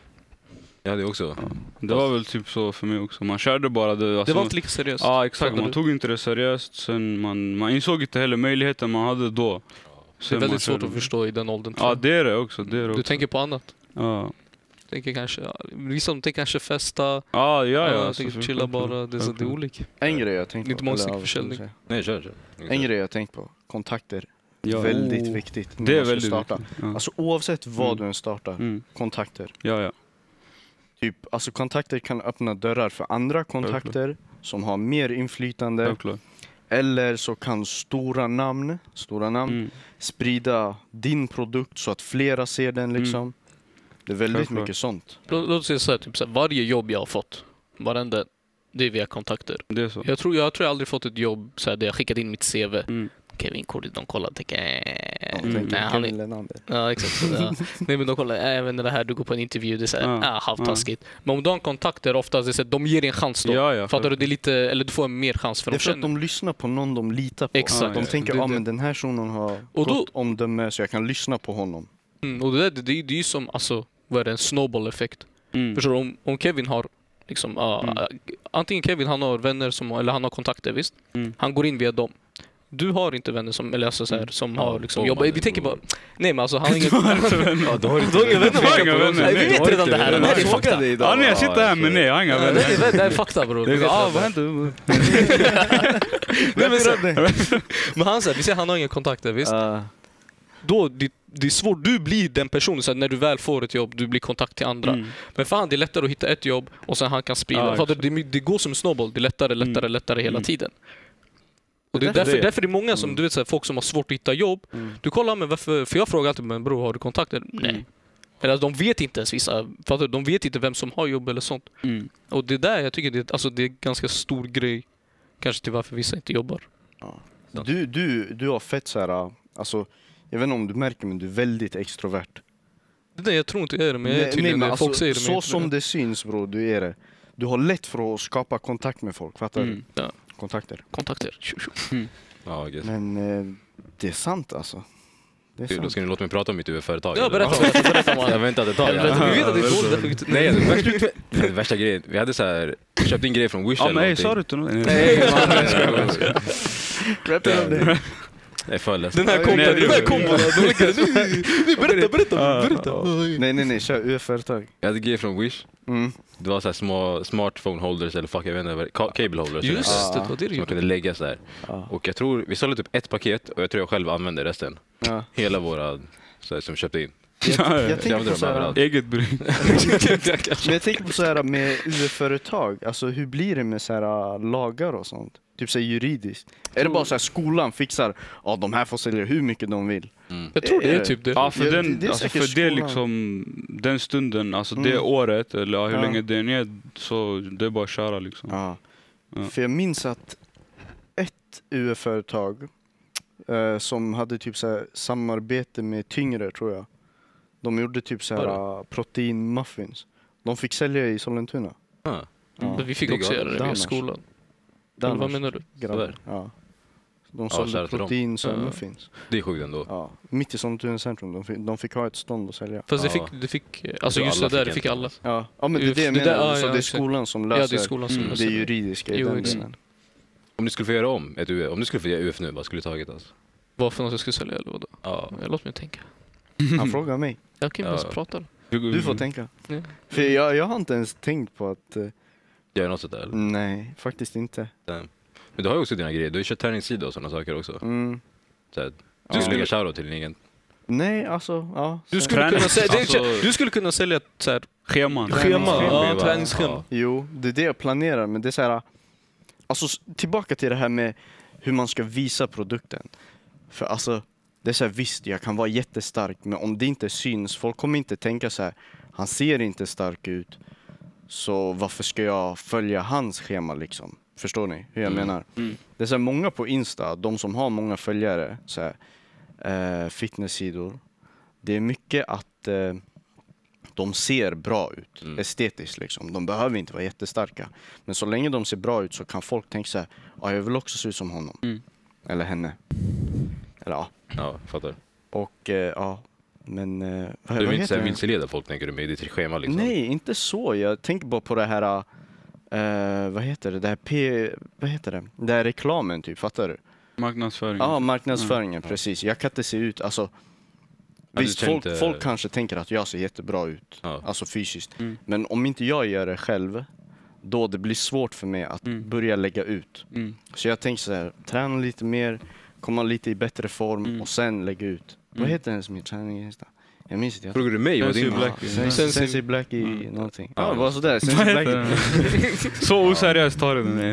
Jag hade också. Det var väl typ så för mig också. Man körde bara det. Alltså, Det var inte lika seriöst. Ja exakt, man du? tog inte det seriöst. Sen man, man insåg inte heller möjligheten man hade då. Det är Sen väldigt svårt att förstå i den åldern. Ja det är det också. Det är det Du också. tänker på annat. Ja, Tänker kanske, vissa de tänker kanske festa, ja, ja. ja, ja, alltså, tänker chilla bara. Det är, så, det är olika. En grej jag tänkt Inte på. mångsidig eller, ja, vad skulle försäljning. jag Nej, kör, kör. En grej jag tänkt på. Kontakter. Ja. Väldigt Oh. viktigt. när Det är man ska väldigt starta. viktigt. Ja. Alltså oavsett vad Mm. du än startar. Mm. Kontakter. ja, ja. Typ, alltså kontakter kan öppna dörrar för andra kontakter som har mer inflytande. Självklart. Eller så kan stora namn, stora namn Mm. sprida din produkt så att flera ser den liksom. Det är väldigt Självklart. mycket sånt. Låt låt oss säga så här, typ så här, varje jobb jag har fått, varenda, det är via kontakter. Det är så. Jag tror jag, tror jag aldrig fått ett jobb så här, där jag skickat in mitt CV. Mm. Kevin Cordy, de kollar och tänker... De Eh, tänker nej, han är, ja, exakt. Så, ja. Nej, men de kollar, äh, vet inte, det här, du går på en intervju, det är såhär, Ja. ah, halvtaskigt. Men om du har en kontakter, oftast, det är så här, de ger dig en chans då. Ja, ja. Fattar du? Det är lite, eller du får en mer chans för Det är de för att de lyssnar på någon de litar på. Exakt. De Ja, tänker Det- att det- men den här personen har Och då- gott omdöme så jag kan lyssna på honom. Mm, och det, där, det, det, det är ju som, alltså, vad är det, en snowball-effekt. Mm. Förstår du? Om, om Kevin har, liksom, ah, Mm. ah, antingen Kevin han har vänner som, eller han har kontakter, visst? Mm. Han går in via dem. Du har inte vänner som, eller alltså, så här, som Ja, har liksom, jobbat. Vi tänker bara, nej men alltså han har ingen... Ja, du har Du inga vänner? Jag har inga vänner. Nej, vi vet redan inte det här. vänner. Det här är fakta. Ja, nej, jag sitter här men nej, jag har inga Ja, Det vänner. är, det är fakta bror. Redan vad? Nej, men, han säger, vi säger han har inga kontakter, visst? Ja. Då, det, det är svårt, du blir den personen så när du väl får ett jobb, du blir kontakt till andra. Mm. Men fan, det är lättare att hitta ett jobb och sen han kan sprida. Ja, det, det går som en snowball, det är lättare, lättare, Mm. lättare hela Mm. tiden. Och det är därför, det. därför det är många som, du vet, så här, folk som har svårt att hitta jobb. Mm. Du kollar med varför, för jag frågar alltid, men bror har du kontakter? Nej. Mm. Eller de vet inte ens vissa, fattar? De vet inte vem som har jobb eller sånt. Mm. Och det där, jag tycker det, alltså, det är en ganska stor grej. Kanske till varför vissa inte jobbar. Du, du, du har fett så här, alltså, jag vet inte om du märker men du är väldigt extrovert. Det där, jag tror inte jag är det, men jag är Nej, tydligen men det. alltså, Folk säger det, men så jag som det. det syns bror, du är det. Du har lätt för att skapa kontakt med folk, fattar Mm. du? Ja. Kontakter. Kontakter. Tjo, tjo. Ja. Men eh, det är sant alltså. Det är Då sant. ska ni låta mig prata om mitt UF-företag? Ja, eller? berätta, berätta, berätta Jag mannen. det tar. Helvete, vi vet att det är dåligt, därför vi Nej, alltså, värsta, det värsta grejen. Vi hade så här, vi köpte in grejer från Wish Ja eller men ey, någonting. sa du inte något? Nej, jag skojar, jag skojar. Rappa om det. Jag är. Den här kombon, den här det- kombon. Nej, nej, Berätta, berätta, berätta. Nej nej nej, kör UF-företag. Jag hade grejer från Wish. Mm. Det var så här små smartphone holders eller fuck jag vet inte, det- cable holders. Just det, det var det du Som man gjorde. kunde lägga så här. Och jag tror, vi sålde typ ett paket och jag tror jag själv använde resten. Hela våra, så här, som vi köpte in. Jag, jag Jag tänker på så här. Eget bruk. men jag tänker på så här med UF-företag, alltså hur blir det med så här lagar och sånt? Typ så här juridiskt. Är det bara så här skolan fixar, ja de här får sälja hur mycket de vill. Mm. Jag tror det Är det? typ det. Ja, för, Ja, det- den, det är alltså, för det liksom, den stunden, alltså det Mm. året, eller ja, hur Ja. länge det än är, så det är bara att köra liksom. Ja. Ja. För jag minns att ett UF-företag eh, som hade typ så här samarbete med Tyngre tror jag. De gjorde typ så här Vadå? proteinmuffins. De fick sälja i Sollentuna. Ah, Ja. Men vi fick Det också göra det via Annars. skolan. Eller vad menar du? Tyvärr. Ja. De Ja, sålde dem. protein så Ja. muffins. det är sjukt ändå. Ja. Mitt i Sollentuna centrum. De fick, de fick ha ett stånd att sälja. Fast det Ja. fick, det fick, alltså just det där, det fick alla. Ja, ja men det är det jag Det där- menar. ja, så ja, det är skolan som Ja, löser det är skolan som Mm. löser det det. juridiska i Jo, den delen. Om du skulle få göra om ett UF, om du skulle få göra UF nu, vad skulle du tagit alltså? Vad för något jag skulle sälja eller vadå? Ja. Ja, Låt mig tänka. Han frågar mig. Jag kan inte Ja. prata. Du får tänka. Ja. För jag, jag har inte ens tänkt på att... Göra något sånt där? eller? Nej, faktiskt inte. Men du har ju också dina grejer, du har ju kört träningssida och sådana saker också. Mm. Så här, Ja. du skulle lägga shoutout till din egen. Nej, alltså, ja. Du så- skulle, Träning- kunna sälja, alltså- du skulle kunna sälja ett så här, Scheman. schema, Träningsschema. ja, träningsschema. Jo, det är det jag planerar, men det är så här... Alltså s- tillbaka till det här med hur man ska visa produkten. För alltså, det är så här, visst, jag kan vara jättestark, men om det inte syns, folk kommer inte tänka så här, han ser inte stark ut, så varför ska jag följa hans schema liksom? Förstår ni hur jag Mm. menar? Mm. Det är så många på Insta, de som har många följare, så här, eh, fitnesssidor, det är mycket att eh, de ser bra ut, Mm. estetiskt liksom. De behöver inte vara jättestarka. Men så länge de ser bra ut så kan folk tänka så här, ja jag vill också se ut som honom. Mm. Eller henne. Eller ja. Ja, fattar. Och eh, ja, men eh, vad, Du vad vill inte vilseleda folk tänker du med ditt schema liksom? Nej, inte så. Jag tänker bara på det här, eh, vad heter det, det här P, vad heter det? Det här reklamen typ, fattar du? Marknadsföring. Ja, marknadsföringen, Ja. precis. Jag kan inte se ut, alltså du Visst, folk, tänkte- folk kanske tänker att jag ser jättebra ut, Ja. alltså fysiskt. Mm. Men om inte jag gör det själv, då det blir svårt för mig att Mm. börja lägga ut. Mm. Så jag tänker så här, träna lite mer, komma lite i bättre form Mm. och sen lägga ut. Vad Mm. heter ens min träning Insta? Jag minns inte. Frågar du mig vad din... Black. Ja. Sensi, Black i Mm. någonting. Ja. Det var sådär. Sensi Vad Black. Så oseriöst tar du den. nej,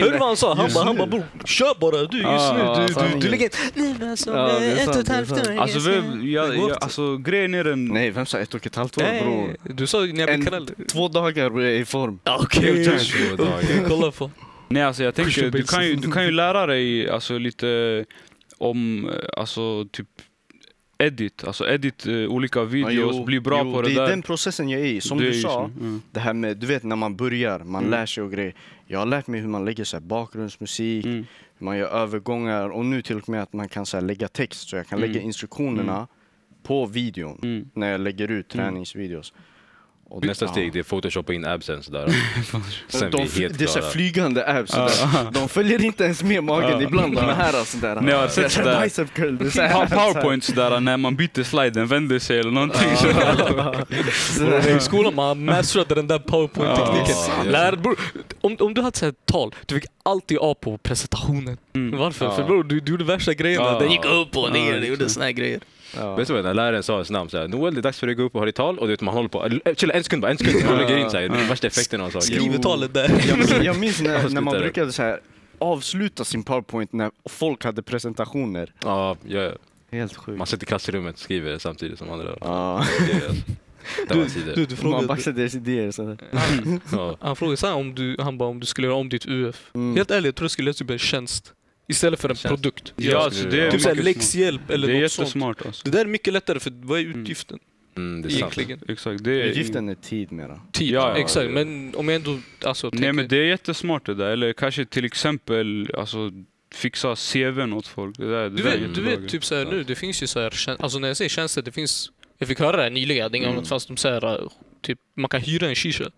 Hörde du vad han sa? Han bara, han bara bror, kör bara du just Ah, nu. Du, du, sanningen. du lägger nej men alltså, är ett och ett halvt är år. Alltså, vem, jag, jag, alltså grejen är den... Nej, vem sa ett och ett halvt år bror? Du sa när jag blev kallad. två dagar är i form. Ja, Okej, okej. Två dagar. Okej, kolla på. Nej, alltså jag tänker, du kan, ju, du kan ju lära dig alltså, lite om eh, alltså, typ edit, alltså edit eh, olika videos, jo, bli bra jo, på det, det där. är den processen jag är i. Som Det du sa, mm. det här med, du vet när man börjar, man Mm. lär sig och grejer. Jag har lärt mig hur man lägger så här, bakgrundsmusik, Mm. hur man gör övergångar och nu till och med att man kan så här, lägga text så jag kan Mm. lägga instruktionerna på videon Mm. när jag lägger ut träningsvideos. Och Nästa ja. steg det är photoshoppa in absen sådär. Sen de, vi helt det är så här klara. flygande abs. sådär. De följer inte ens med magen Ja. ibland, de är här sådär. Nej, jag har sett sådär. bicep curl, det så här, så här. Powerpoints där när man byter slide, den vänder sig eller någonting. I skolan man masterade den där powerpoint-tekniken. Ja, ja. Lär, om, om du hade så här tal, du fick alltid A på presentationen. Mm. Varför? Ja. För bror, du, du gjorde värsta grejerna. Ja. Den gick upp och ner, Ja, du gjorde såna här grejer. Ja. Vet du vad, när läraren sa ens namn såhär, Noel det är dags för dig att gå upp och ha ditt tal och du vet man håller på, chilla en sekund bara, en sekund man lägger in såhär, värsta effekten och sånt. Skriver talet där. Jag, minns- jag minns när, när man det. brukade så här, avsluta sin powerpoint när folk hade presentationer. Ja, ja, Helt sjukt. man sitter i klassrummet och skriver samtidigt som andra. Ja. Det är- Det. Du, du Man frågade, baxade deras idéer. Så. Ja. han frågade så här om du, han bara om du skulle göra om ditt UF. Mm. Helt ärligt, jag tror jag skulle göra typ en tjänst. Istället för en Tjänst. produkt. Ja, alltså, det är Typ såhär mycket läxhjälp eller Det är något sånt. jättesmart alltså. Det där är mycket lättare för vad är utgiften Mm, det är sant. egentligen? Exakt. Det är, Utgiften är tid mera. Tid, Ja, ja, exakt. ja. Men om jag ändå alltså, Nej men det är jättesmart det där. Eller kanske till exempel alltså, fixa CVn åt folk. Det där, det Du där vet, du vet typ såhär nu, det finns ju såhär, alltså när jag säger tjänster, det finns, jag fick höra det här nyligen, hade inga Mm. annat fast de säger typ, man kan hyra en shisha.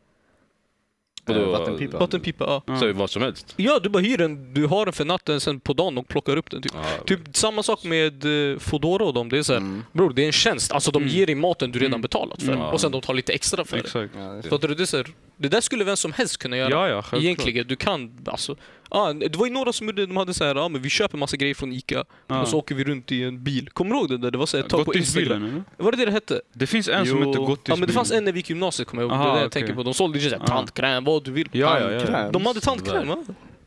Och då- Eh, vattenpipa. Vattenpipa, ja. Ja. Så vad som helst. Ja, du bara hyr den, du har den för natten, sen på dagen och plockar upp den. Typ, Ja. typ samma sak med uh, Foodora och dem, det är såhär, Mm. bror det är en tjänst, alltså de Mm. ger dig maten du redan Mm. betalat för, Mm. och sen de tar lite extra för det. Exakt. Ja, det så. Du? Det, är så här, det där skulle vem som helst kunna göra. Ja, ja, självklart. Egentligen, du kan alltså... Ja, det var ju några som gjorde, de hade så här, ja men vi köper massa grejer från Ica Ja. och så åker vi runt i en bil. Kommer du ihåg det där? Det var så här, ett tag på Instagram. Var det det det hette? Det finns en som Jo. heter Gottisbilen. Ja men det fanns en när vi gick i gymnasiet kommer jag ihåg. Aha, det är det jag tänker på. De sålde ju såhär tantkräm, vad du vill. Ja, ja, ja. De hade tantkräm va?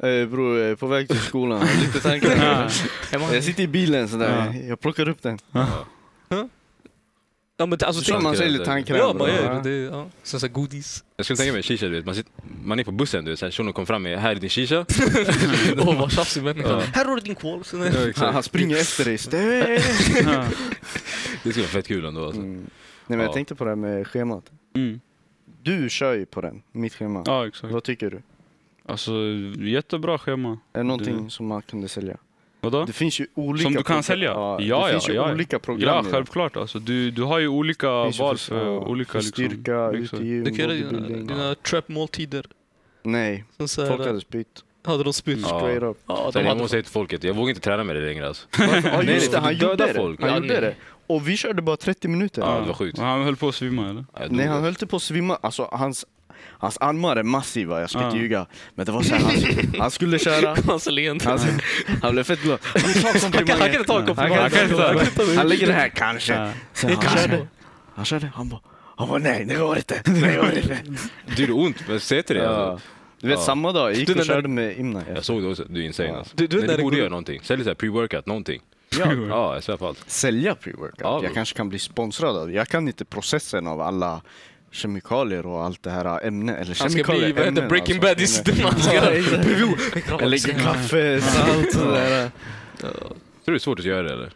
Eh, bror, eh, på väg till skolan, lite tankar. Ja. Jag sitter i bilen sådär, jag plockar upp den. Ja men det- alltså Så tänk... man säljer det- tandkräm. Ja, man gör det. det ja. Sen såhär godis. Jag skulle tänka mig shisha, du vet. Man, sitter, man är på bussen, du vet. Shunon kom fram med, här är din shisha. Åh vad tjafsig människa. Ja. Här har du din kol. Sen är- Ja, Han, han springer efter dig. så det- Ja. Det skulle vara fett kul ändå. Alltså. Mm. Nej, men jag Ja. tänkte på det här med schemat. Mm. Du kör ju på den, mitt schema. ja, exakt. Vad tycker du? Alltså, jättebra schema. Är det någonting Du- som man kunde sälja? Vadå? Det finns ju olika Som du kan program- sälja? Ja, Ja, det ja, finns ju ja. olika program. Ja, självklart. Alltså, du, du har ju olika val för ja, olika... för Liksom. styrka, Exakt. utegym, Du kan göra dina, trap-måltider. Nej, folk hade spytt. hade de spytt. Ja. Straight up. Ja, de jag måste säga till folket, jag vågar inte träna med det längre alltså. Ja Nej, just det, för han gjorde det. folk. Han gjorde det. Och vi körde bara 30 minuter. Ja, det var sjukt. Han höll på att svimma eller? Nej, han höll inte på att svimma. Alltså, hans, hans armar är massiva, jag ska inte ljuga. Men det var så här, han, han skulle köra. Hans leende. Han, han blev fett glad. Han Han kan, han kan komplimanger. inte ta en Han Han Han lägger det här, kanske. Ja. Sen han körde. Han körde, han bara, han bara nej, det går inte. Det går inte. Det gjorde ont, men säg till det Ja. alltså. Du vet Ja. samma dag, jag gick Du, och när- körde med Imna. Jag såg det också, du är insane Ja. alltså. Du- du Men du borde göra någonting. Sälj såhär pre-workout, någonting. Ja. Ja, jag svär på allt. Sälja pre-workout. Ja, jag kanske kan bli sponsrad av. Jag kan inte processen av alla kemikalier och allt det här ämnen. Eller Han ska bli vad heter Breaking alltså. Bad i man ska. PVO. Lägger kaffe, salt och sådär. Tror du det är svårt att göra det eller?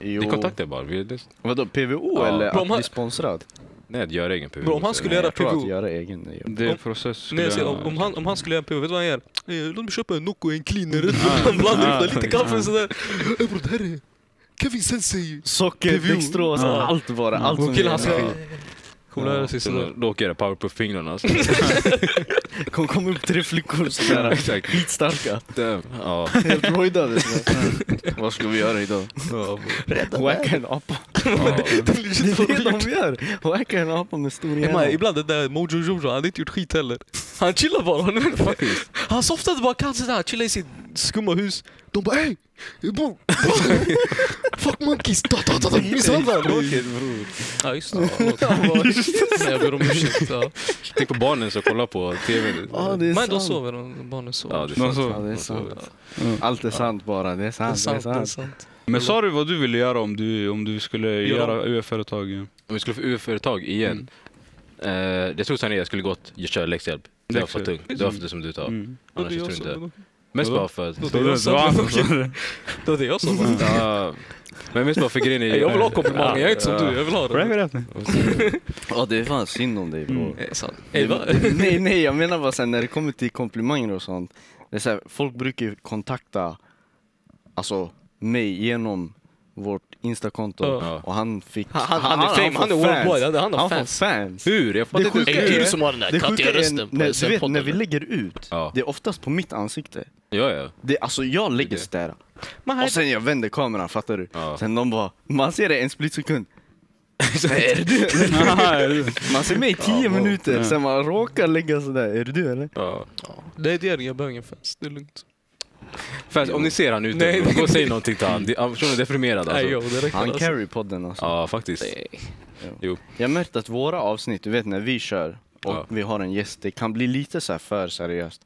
Jo. Vi kontaktar bara. Vi, det, Vadå, PVO Ja. eller Bro, att man- bli sponsrad? nej, att göra egen PVO. Bro, om han skulle göra PVO. att göra egen. Det är Om- en process. Nej, jag om, om, han, om han skulle göra PO, vet du vad han gör? Eh, Låt mig köpa en Nocco och en cleaner. Han blandar ihop det, lite kaffe och sådär. Eh, bror, det här är Kevin Sensei. Socker, PVO. dextros, allt bara. Allt som killen han ska... lära sig Så sådär. då åker jag power på fingrarna. Alltså. Kom, kom upp tre flickor sådär. Exakt. Skitstarka. Damn. Ja. Helt rojdade. Vad ska vi göra idag? Wacka en apa. Det är det de gör. Wacka en apa med stor hjärna. ibland det där Mojo Jojo, han hade inte gjort skit heller. Han chillar bara. Han, han softade bara katt sådär, chillade i sitt skumma hus. De bara ey! Bror, Fuck monkeys! Da, da, Misshandlar! Ja just det. Nej, Jag ber om ursäkt. Ja. Tänk på barnen som kollar på TV. Ja, det är Men då sant. sover de, barnen sover. Ja, det är sant. så. Ja, det är sant. Allt är sant bara. Det är Det är sant. Det är sant, det är sant. sant. Men sa du vad du ville göra om du, om du skulle Göra- göra UF-företag igen? Om vi skulle få UF-företag igen. Eh, jag tror sanningen jag skulle gått och köra läxhjälp. Det var för tungt. Det var för det som du tar. Mm. Annars tror jag som- inte. Mest bara för att... Då- sa det. Det var det jag? Ja, men mest bara för grejen är... Jag vill ha komplimanger, jag är inte som du. Jag vill ha det. Ja, det är fan synd om dig bror. Eh, nej, nej, jag menar bara sen när det kommer till komplimanger och sånt. Det är så här, folk brukar kontakta alltså, mig genom vårt Instakonto Ja. och han fick... Han- han är fame, får han är fans. worldwide, han- han har han fans. fans. Hur? Jag fattar Det inte. sjuka Är det är- du som har den där Det sjuka kattiga är, rösten på när, du vet, när vi lägger ut, Ja. det är oftast på mitt ansikte. Ja, ja. Det, alltså jag lägger sådär. Och sen jag vänder kameran, fattar du? Ja. Sen de bara, man ser det en split sekund. är det du? Man ser mig i tio Ja, minuter, ja. sen man råkar lägga sådär. Är det du eller? ja. Det är det, jag behöver ingen fans. Det är lugnt. Fast om ni ser han ute, Nej, nej, gå och säg någonting till han. Det- Han är deprimerad Nej, alltså. jo, det räcker Han alltså. carry podden alltså. Ja, faktiskt. Nej. Jag har märkt att våra avsnitt, du vet när vi kör och Ja. vi har en gäst, det kan bli lite så här för seriöst.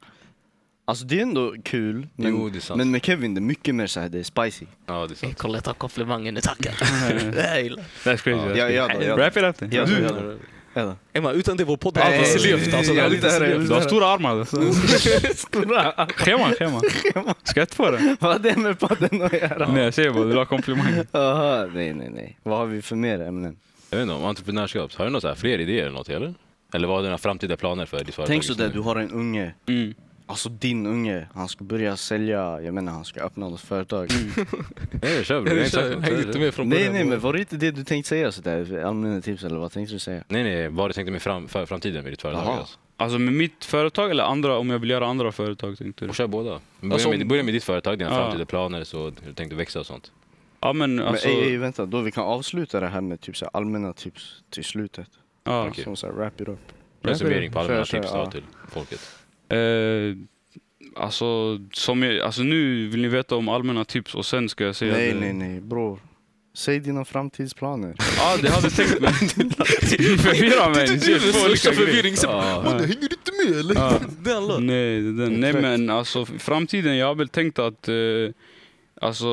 Alltså det är ändå kul, men, Jo, det är sant. men med Kevin det är mycket mer så här, det är spicy. Ja, det är sant. kolla, ta komplimangen, tackar. Det här gillar That's crazy. Ja, that's Ja, ja, crazy. ja. Wrap it up then. Ja, Du- ja, ja. Ja. Ey, man, utan det vår podd Nej, hade inte levt. Alltså, det jag hade vill inte inte höra, levt. Du har stora armar. Alltså. Stora. Schema, schema. Ska inte få det. Vad har det med podden att göra? Nej, jag säger bara, du vill ha komplimanger. Aha, nej, nej, nej. Vad har vi för mer ämnen? Jag vet inte, om entreprenörskap. Har du några så fler idéer eller något eller? Eller vad är dina framtida planer för ditt företag? Tänk sådär, nu? du har en unge. Mm. Alltså din unge, han ska börja sälja, jag menar han ska öppna något företag. Nej, kör bror. Jag har inte. Häng med från Nej början. nej men var det inte det du tänkte säga sådär? Allmänna tips eller vad tänkte du säga? Nej, nej, vad du tänkte med fram, för framtiden med ditt företag? Alltså. Alltså med mitt företag eller andra, om jag vill göra andra företag tänkte du? Och kör båda. Börja, Alltså, med, börja med ditt företag, dina Ja. framtida planer, så hur du tänkte växa och sånt. Ja men alltså... men ey, ey, vänta, då vi kan avsluta det här med typ så här allmänna tips till slutet. ja. Okej. Som såhär wrap it up. Resumering på allmänna Kör, kör, tips då ja. till folket. Eh, alltså, som jag, alltså nu vill ni veta om allmänna tips och sen ska jag säga Nej det. nej nej bror. Säg dina framtidsplaner. Ja, det hade jag tänkt men... Ni förvirrar mig. Ni ser två olika grejer. förvirring. Så, Ja. "Man, hänger du inte med eller? Det är alla. Nej, det är den. Nej men alltså framtiden, jag har väl tänkt att eh, alltså,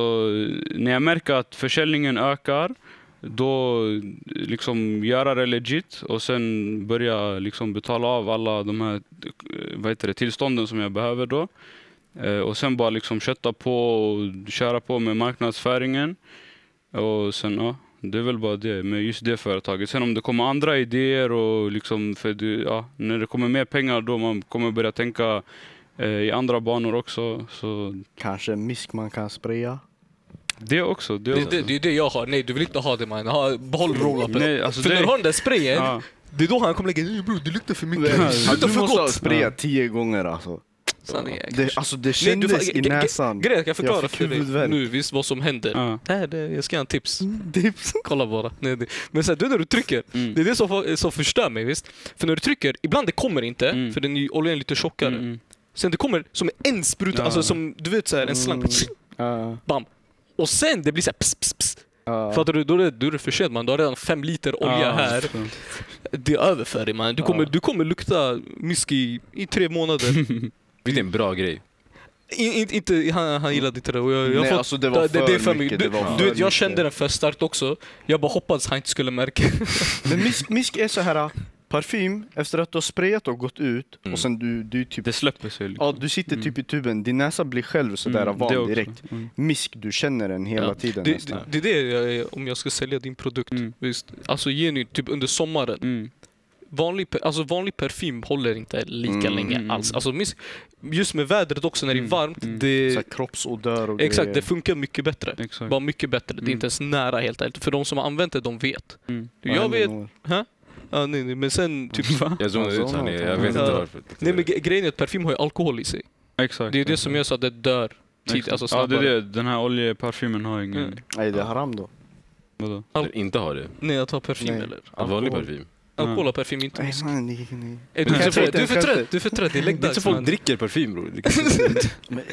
när jag märker att försäljningen ökar då liksom göra det legit och sen börja liksom betala av alla de här eh, vad heter det, tillstånden som jag behöver då. Eh, och sen bara liksom kötta på och köra på med marknadsföringen. Och sen ja, det är väl bara det med just det företaget. Sen om det kommer andra idéer och liksom för det, ja, när det kommer mer pengar då man kommer börja tänka eh, i andra banor också. Så Kanske misk man kan spraya det också. Det Det, det, det är det jag har. Nej, du vill inte ha det man. Ha, behåll roll-upen. Nej, alltså För det- när du har den där sprayen, Ja. det är då han kommer lägga "Ey, bror, det luktar för mycket. Ja, Sluta du för måste ha gott. sprayat tio gånger alltså. Sanningen. Det, alltså det Nej, du kändes i näsan. Grejen, jag förklara fick för dig nu visst vad som händer. Ja. Det här, det, jag ska ge en tips. Tips. Kolla bara. Nej, det. Men sen, du när du trycker, Mm. det är det som, som förstör mig visst. För när du trycker, ibland det kommer inte, Mm. för den är, oljan är lite tjockare. Mm, mm. Sen det kommer som en spruta, Ja. alltså som du vet såhär, en slang. Mm. Ja, Bam! Och sen det blir såhär pss, pss, pss. ja. Fattar du? Då är, det, då är det för sent man. Du har redan fem liter olja Ja, här. så. Det är över för dig man. Du kommer, Ja. du kommer lukta mysk i, i tre månader. Det är en bra grej. In, in, inte, han, han gillade inte det. Och jag, jag Nej, fått- alltså det var det, det är för för mycket, det Du, var du för vet, jag mycket. kände den för starkt också. Jag bara hoppades han inte skulle märka. Men misk, misk är så här parfym efter att du har sprayat och gått ut Mm. och sen du, du typ Det släpper sig. Liksom. Ja, du sitter typ i tuben, din näsa blir själv sådär Mm, van direkt. Mm. Misk, du känner den hela Ja. tiden Det, nästan. det, det är det jag är, om jag ska sälja din produkt. Mm. Visst. Alltså genuint, typ under sommaren. Mm. Vanlig, alltså vanlig parfym håller inte lika Mm. länge Mm. alls. Alltså, just med vädret också när det är Mm. varmt. Mm. Det, Så kroppsodör och exakt, grejer. det funkar mycket bättre. Exakt. Bara mycket bättre. Det är Mm. inte ens nära helt ärligt. För de som har använt det, de vet. Mm. Jag vet... nog? Ja, nej, nej, men sen typ... Jag zonade ut här nere, jag vet inte varför. Nej men grejen är att parfym har ju alkohol i sig. Exakt. Det är det som gör så att det dör Exakt. alltså Ja, det är det. Den här oljeparfymen har ingen... Mm. Nej, det är haram då. Vadå? Att inte ha det. Nej, att ha parfym Nej. eller? Att vanlig Alkohol. parfym. Alkohol och parfym inte Nej, man, nej, nej. Ey, Du är för du är för trött, du är för trött. Det är Det är inte läggdags så folk man. dricker parfym bror. Men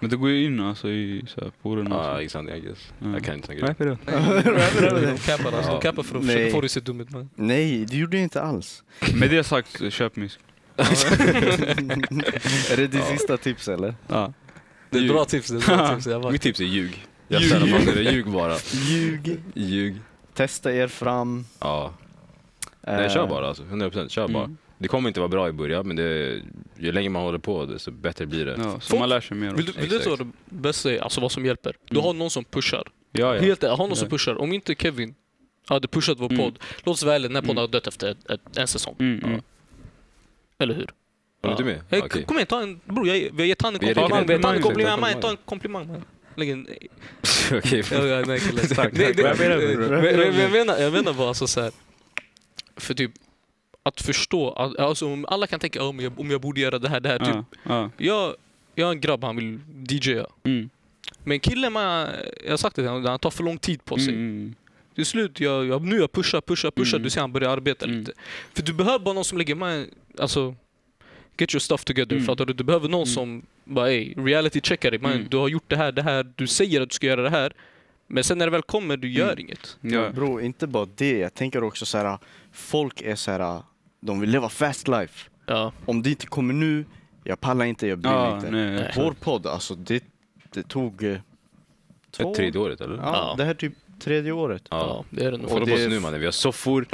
det går ju in alltså i så här porerna. och Ja, så. exakt, I guess. Mm. Jag kan inte grejer. för det. De cappar alltså, de cappar för att försöka få dig att se dum ut man. Nej, det gjorde jag inte alls. Med det sagt, köp misk. är det ditt sista tips eller? Ja. Det är ett bra tips, det är bra tips. Jag bara, Mitt tips är ljug. Jag Ljug. ställer fast det, ljug bara. Ljug. Ljug. Testa er fram. Ja. Nej, kör Eh, bara alltså. 100% kör bara. Mm. Det kommer inte vara bra i början, men det, ju längre man håller på, desto bättre blir det. Ja, så man lär sig mer. Vill vill du veta vad Exakt. det bästa är? Alltså vad som hjälper? Du Mm. har någon som pushar. Ja, ja. Helt ärligt, ha någon som Ja. pushar. Om inte Kevin hade pushat vår Mm. podd, låt oss ärliga, den här podden Mm. hade dött efter ett, ett, en säsong. Mm, mm. Eller hur? Var du med? Hey, Okej. Kom igen, ta en... Bror, jag, vi har gett han en komplimang. Vi har en komplimang. Man, ta en komplimang. man. Lägg en... Okej. Ja, ja, Jag menar, jag menar bara alltså så här. För typ, att förstå, att- alltså om alla kan tänka om jag, om jag borde göra det här, det här. Typ, Ja, ja. jag, jag är en grabb, han vill DJa. Mm. Men killen, man, jag har sagt det till honom, han tar för lång tid på sig. Mm. Till slut, jag, jag, nu jag pushar, pushar, pushar, Mm. du ser han börjar arbeta Mm. lite. För du behöver bara någon som lägger med, alltså, get your stuff together. Mm. Fattar du? Du behöver någon Mm. som bara, ey, reality checkar dig. Man, Mm. Du har gjort det här, det här, du säger att du ska göra det här. Men sen när det väl kommer, du gör Mm. inget. Ja. Bro, inte bara det. Jag tänker också så här, folk är så här, de vill leva fast life. Ja. Om det inte kommer nu, jag pallar inte, jag bryr mig Ja, inte. nej, Nej. exakt. Vår podd, alltså det, det tog eh, två... Tredje året eller? Ja, Ja. det här är typ tredje året. Ja, det är det nog. Kolla det på oss är- nu mannen, vi har soffor,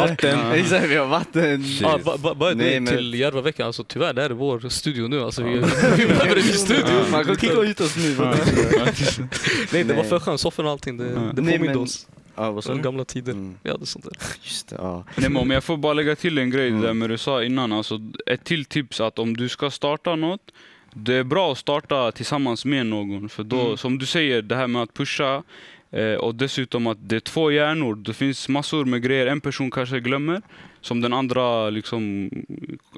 vatten. Exakt, vi har vatten. Shit. Ja, ba- ba- bara Nej, det men- till Järvaveckan, alltså tyvärr, det här är vår studio nu. Alltså, vi, vi behöver en ny studio. Man kan kicka ut oss nu. Nej, det var för skönt, soffan och allting. Det, det Nej, påminde men- oss Ja, vad sa du? gamla tider. Mm. Vi hade sånt där. Just det, ja. Nej, men om jag får bara lägga till en grej Mm. där med du sa innan. Alltså, ett till tips att om du ska starta något, det är bra att starta tillsammans med någon. För då, Mm. som du säger, det här med att pusha eh, och dessutom att det är två hjärnor. Det finns massor med grejer en person kanske glömmer som den andra liksom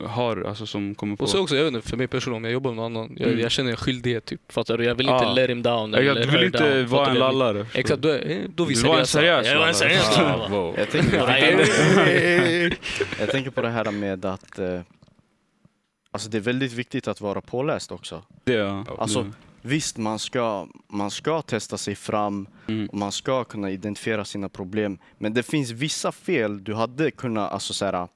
har, alltså som kommer på. Och så också, jag vet inte, för mig personligen, om jag jobbar med någon annan, jag, Mm. jag känner en skyldighet. Typ, fattar du? Jag vill inte Ja. let him down. Eller du vill inte down, vara en lallare. Exakt, då är, då vi Du var en seriösa. seriös Jag var en seriös lallare. wow. Jag tänker, på det här, jag tänker på det här med att eh, Alltså det är väldigt viktigt att vara påläst också. det. Ja. Alltså. Visst, man ska, man ska testa sig fram Mm. och man ska kunna identifiera sina problem. Men det finns vissa fel du hade kunnat alltså, så här,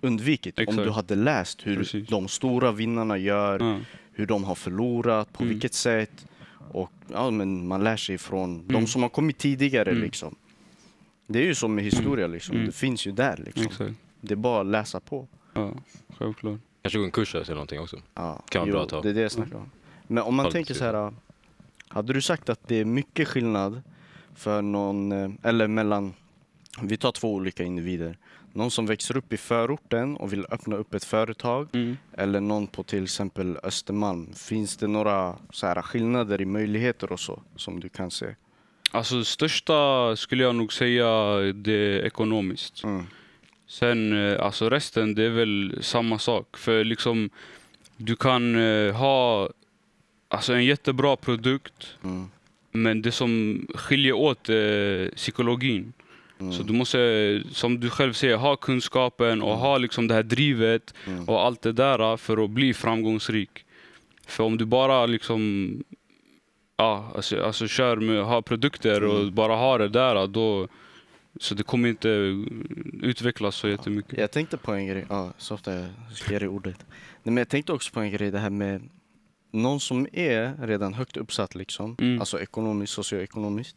undvikit om Exakt. du hade läst hur Precis. de stora vinnarna gör, Ja. hur de har förlorat, på Mm. vilket sätt. Och ja, men man lär sig från de Mm. som har kommit tidigare. Mm. Liksom. Det är ju som med historia, liksom. Mm. det finns ju där. Liksom. Det är bara att läsa på. Ja, självklart. Kanske gå en kurs eller någonting också. Ja, Kan vara jo, bra att ta. Det är det jag snackar om. Men om man tänker så här. Hade du sagt att det är mycket skillnad för någon, eh, eller mellan, vi tar två olika individer. Någon som växer upp i förorten och vill öppna upp ett företag Mm. eller någon på till exempel Östermalm. Finns det några så här skillnader i möjligheter och så som du kan se? Alltså största skulle jag nog säga det är ekonomiskt. Mm. Sen eh, alltså resten det är väl samma sak. För liksom du kan eh, ha alltså en jättebra produkt Mm. men det som skiljer åt är psykologin. Mm. Så du måste, som du själv säger, ha kunskapen och ha liksom det här drivet Mm. och allt det där för att bli framgångsrik. För om du bara liksom ja, alltså, alltså kör med ha produkter och Mm. bara ha det där då så det kommer inte utvecklas så jättemycket. Jag tänkte på en grej, ja, så ofta jag ska ge dig ordet. Nej, men jag tänkte också på en grej, det här med någon som är redan högt uppsatt liksom, Mm. alltså ekonomiskt, socioekonomiskt.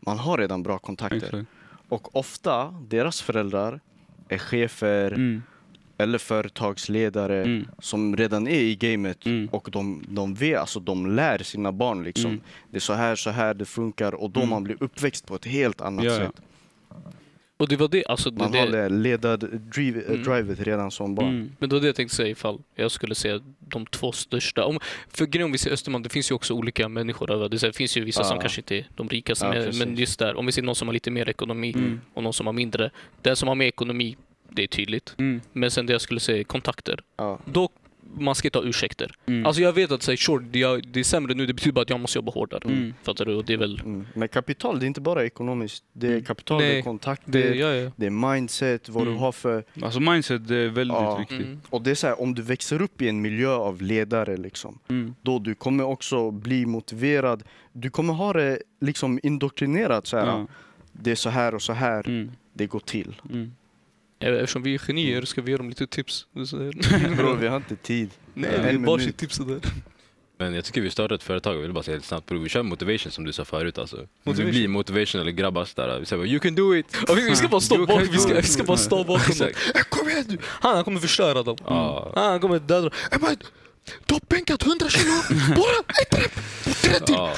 Man har redan bra kontakter. Exakt. Och ofta, deras föräldrar är chefer Mm. eller företagsledare Mm. som redan är i gamet Mm. och de, de vet, alltså de lär sina barn liksom. Mm. Det är så här, så här det funkar och då Mm. man blir uppväxt på ett helt annat Ja, ja. Och det var det, alltså det, Man har det, det ledad driv, Mm. drivet redan som barn. Mm. men det var det jag tänkte säga ifall jag skulle säga de två största. Om, för grejen om vi ser Östermalm, det finns ju också olika människor över. Det finns ju vissa som Ja. kanske inte är de rikaste, Ja, men, men just där, om vi ser någon som har lite mer ekonomi Mm. och någon som har mindre. Den som har mer ekonomi, det är tydligt. Mm. Men sen det jag skulle säga kontakter. Ja. Då man ska ta ursäkter. Mm. Alltså jag vet att säga sure, det är, det är sämre nu, det betyder bara att jag måste jobba hårdare. Mm. Fattar du? Och det är väl... Mm. Men kapital, det är inte bara ekonomiskt. Det är Mm. kapital, det Nej, är kontakter, Det, det, ja, ja. är mindset, vad Mm. du har för... Alltså mindset det är väldigt Ja. viktigt. Mm. Och det är så här, om du växer upp i en miljö av ledare liksom, Mm. då du kommer också bli motiverad. Du kommer ha det liksom indoktrinerat så här. Ja. Det är så här och så här Mm. det går till. Mm. Ja, Eftersom vi är genier ska vi ge dem lite tips. Det är så här. Bro, vi har inte tid. Nej, det är varsitt tips det där. Men jag tycker vi startar ett företag, jag vill bara säga helt snabbt bror. Vi kör motivation som du sa förut alltså. Motivation? Vi blir motivational grabbar där. Vi säger bara, you can do it! Ja, vi, vi ska bara stå bakom, vi ska, vi ska bara stå bakom dem. Äh, Kom igen du! Han, han kommer förstöra dem. Ja. Han kommer döda dem. Du har bänkat 100 kilo! Bara ett rep! På 30! Ja.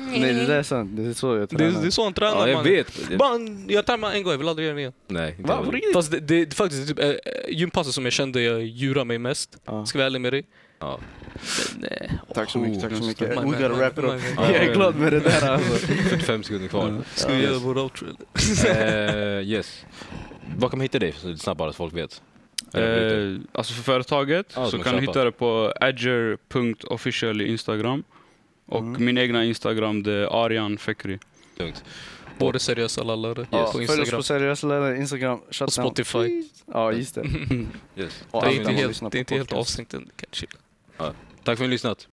Nej, det där är sant. Det är så jag Det, tränar. är- det är så han tränar Ja, jag mannen. vet. Jag- Bara, jag tränar en gång, jag vill aldrig göra det igen. Nej, inte Va, på riktigt? Fast det, det, det är faktiskt typ, äh, gympasset som jag kände jag djurar mig mest. Ja. Ska jag vara ärlig med dig. Ja. Men, eh, Tack så mycket, tack så Oh, mycket. my We man, gotta wrap it man, up. Jag är glad med det där alltså. 45 sekunder kvar. Ska vi göra vår outro? Eh, yes. Var kan man hitta dig så lite snabbt bara så folk vet? Eh, alltså för företaget Ja, så kan du hitta det på adger.official i Instagram. Och Mm. min egna Instagram det är Arian Fekri. Både seriösa lallare Ja, på följ oss Instagram på seriösa lärare, Instagram, och shutdown. Spotify. Ja, just det. Yes. Och Det är inte helt, det är inte helt än. Kan chilla. Tack för att ni har lyssnat.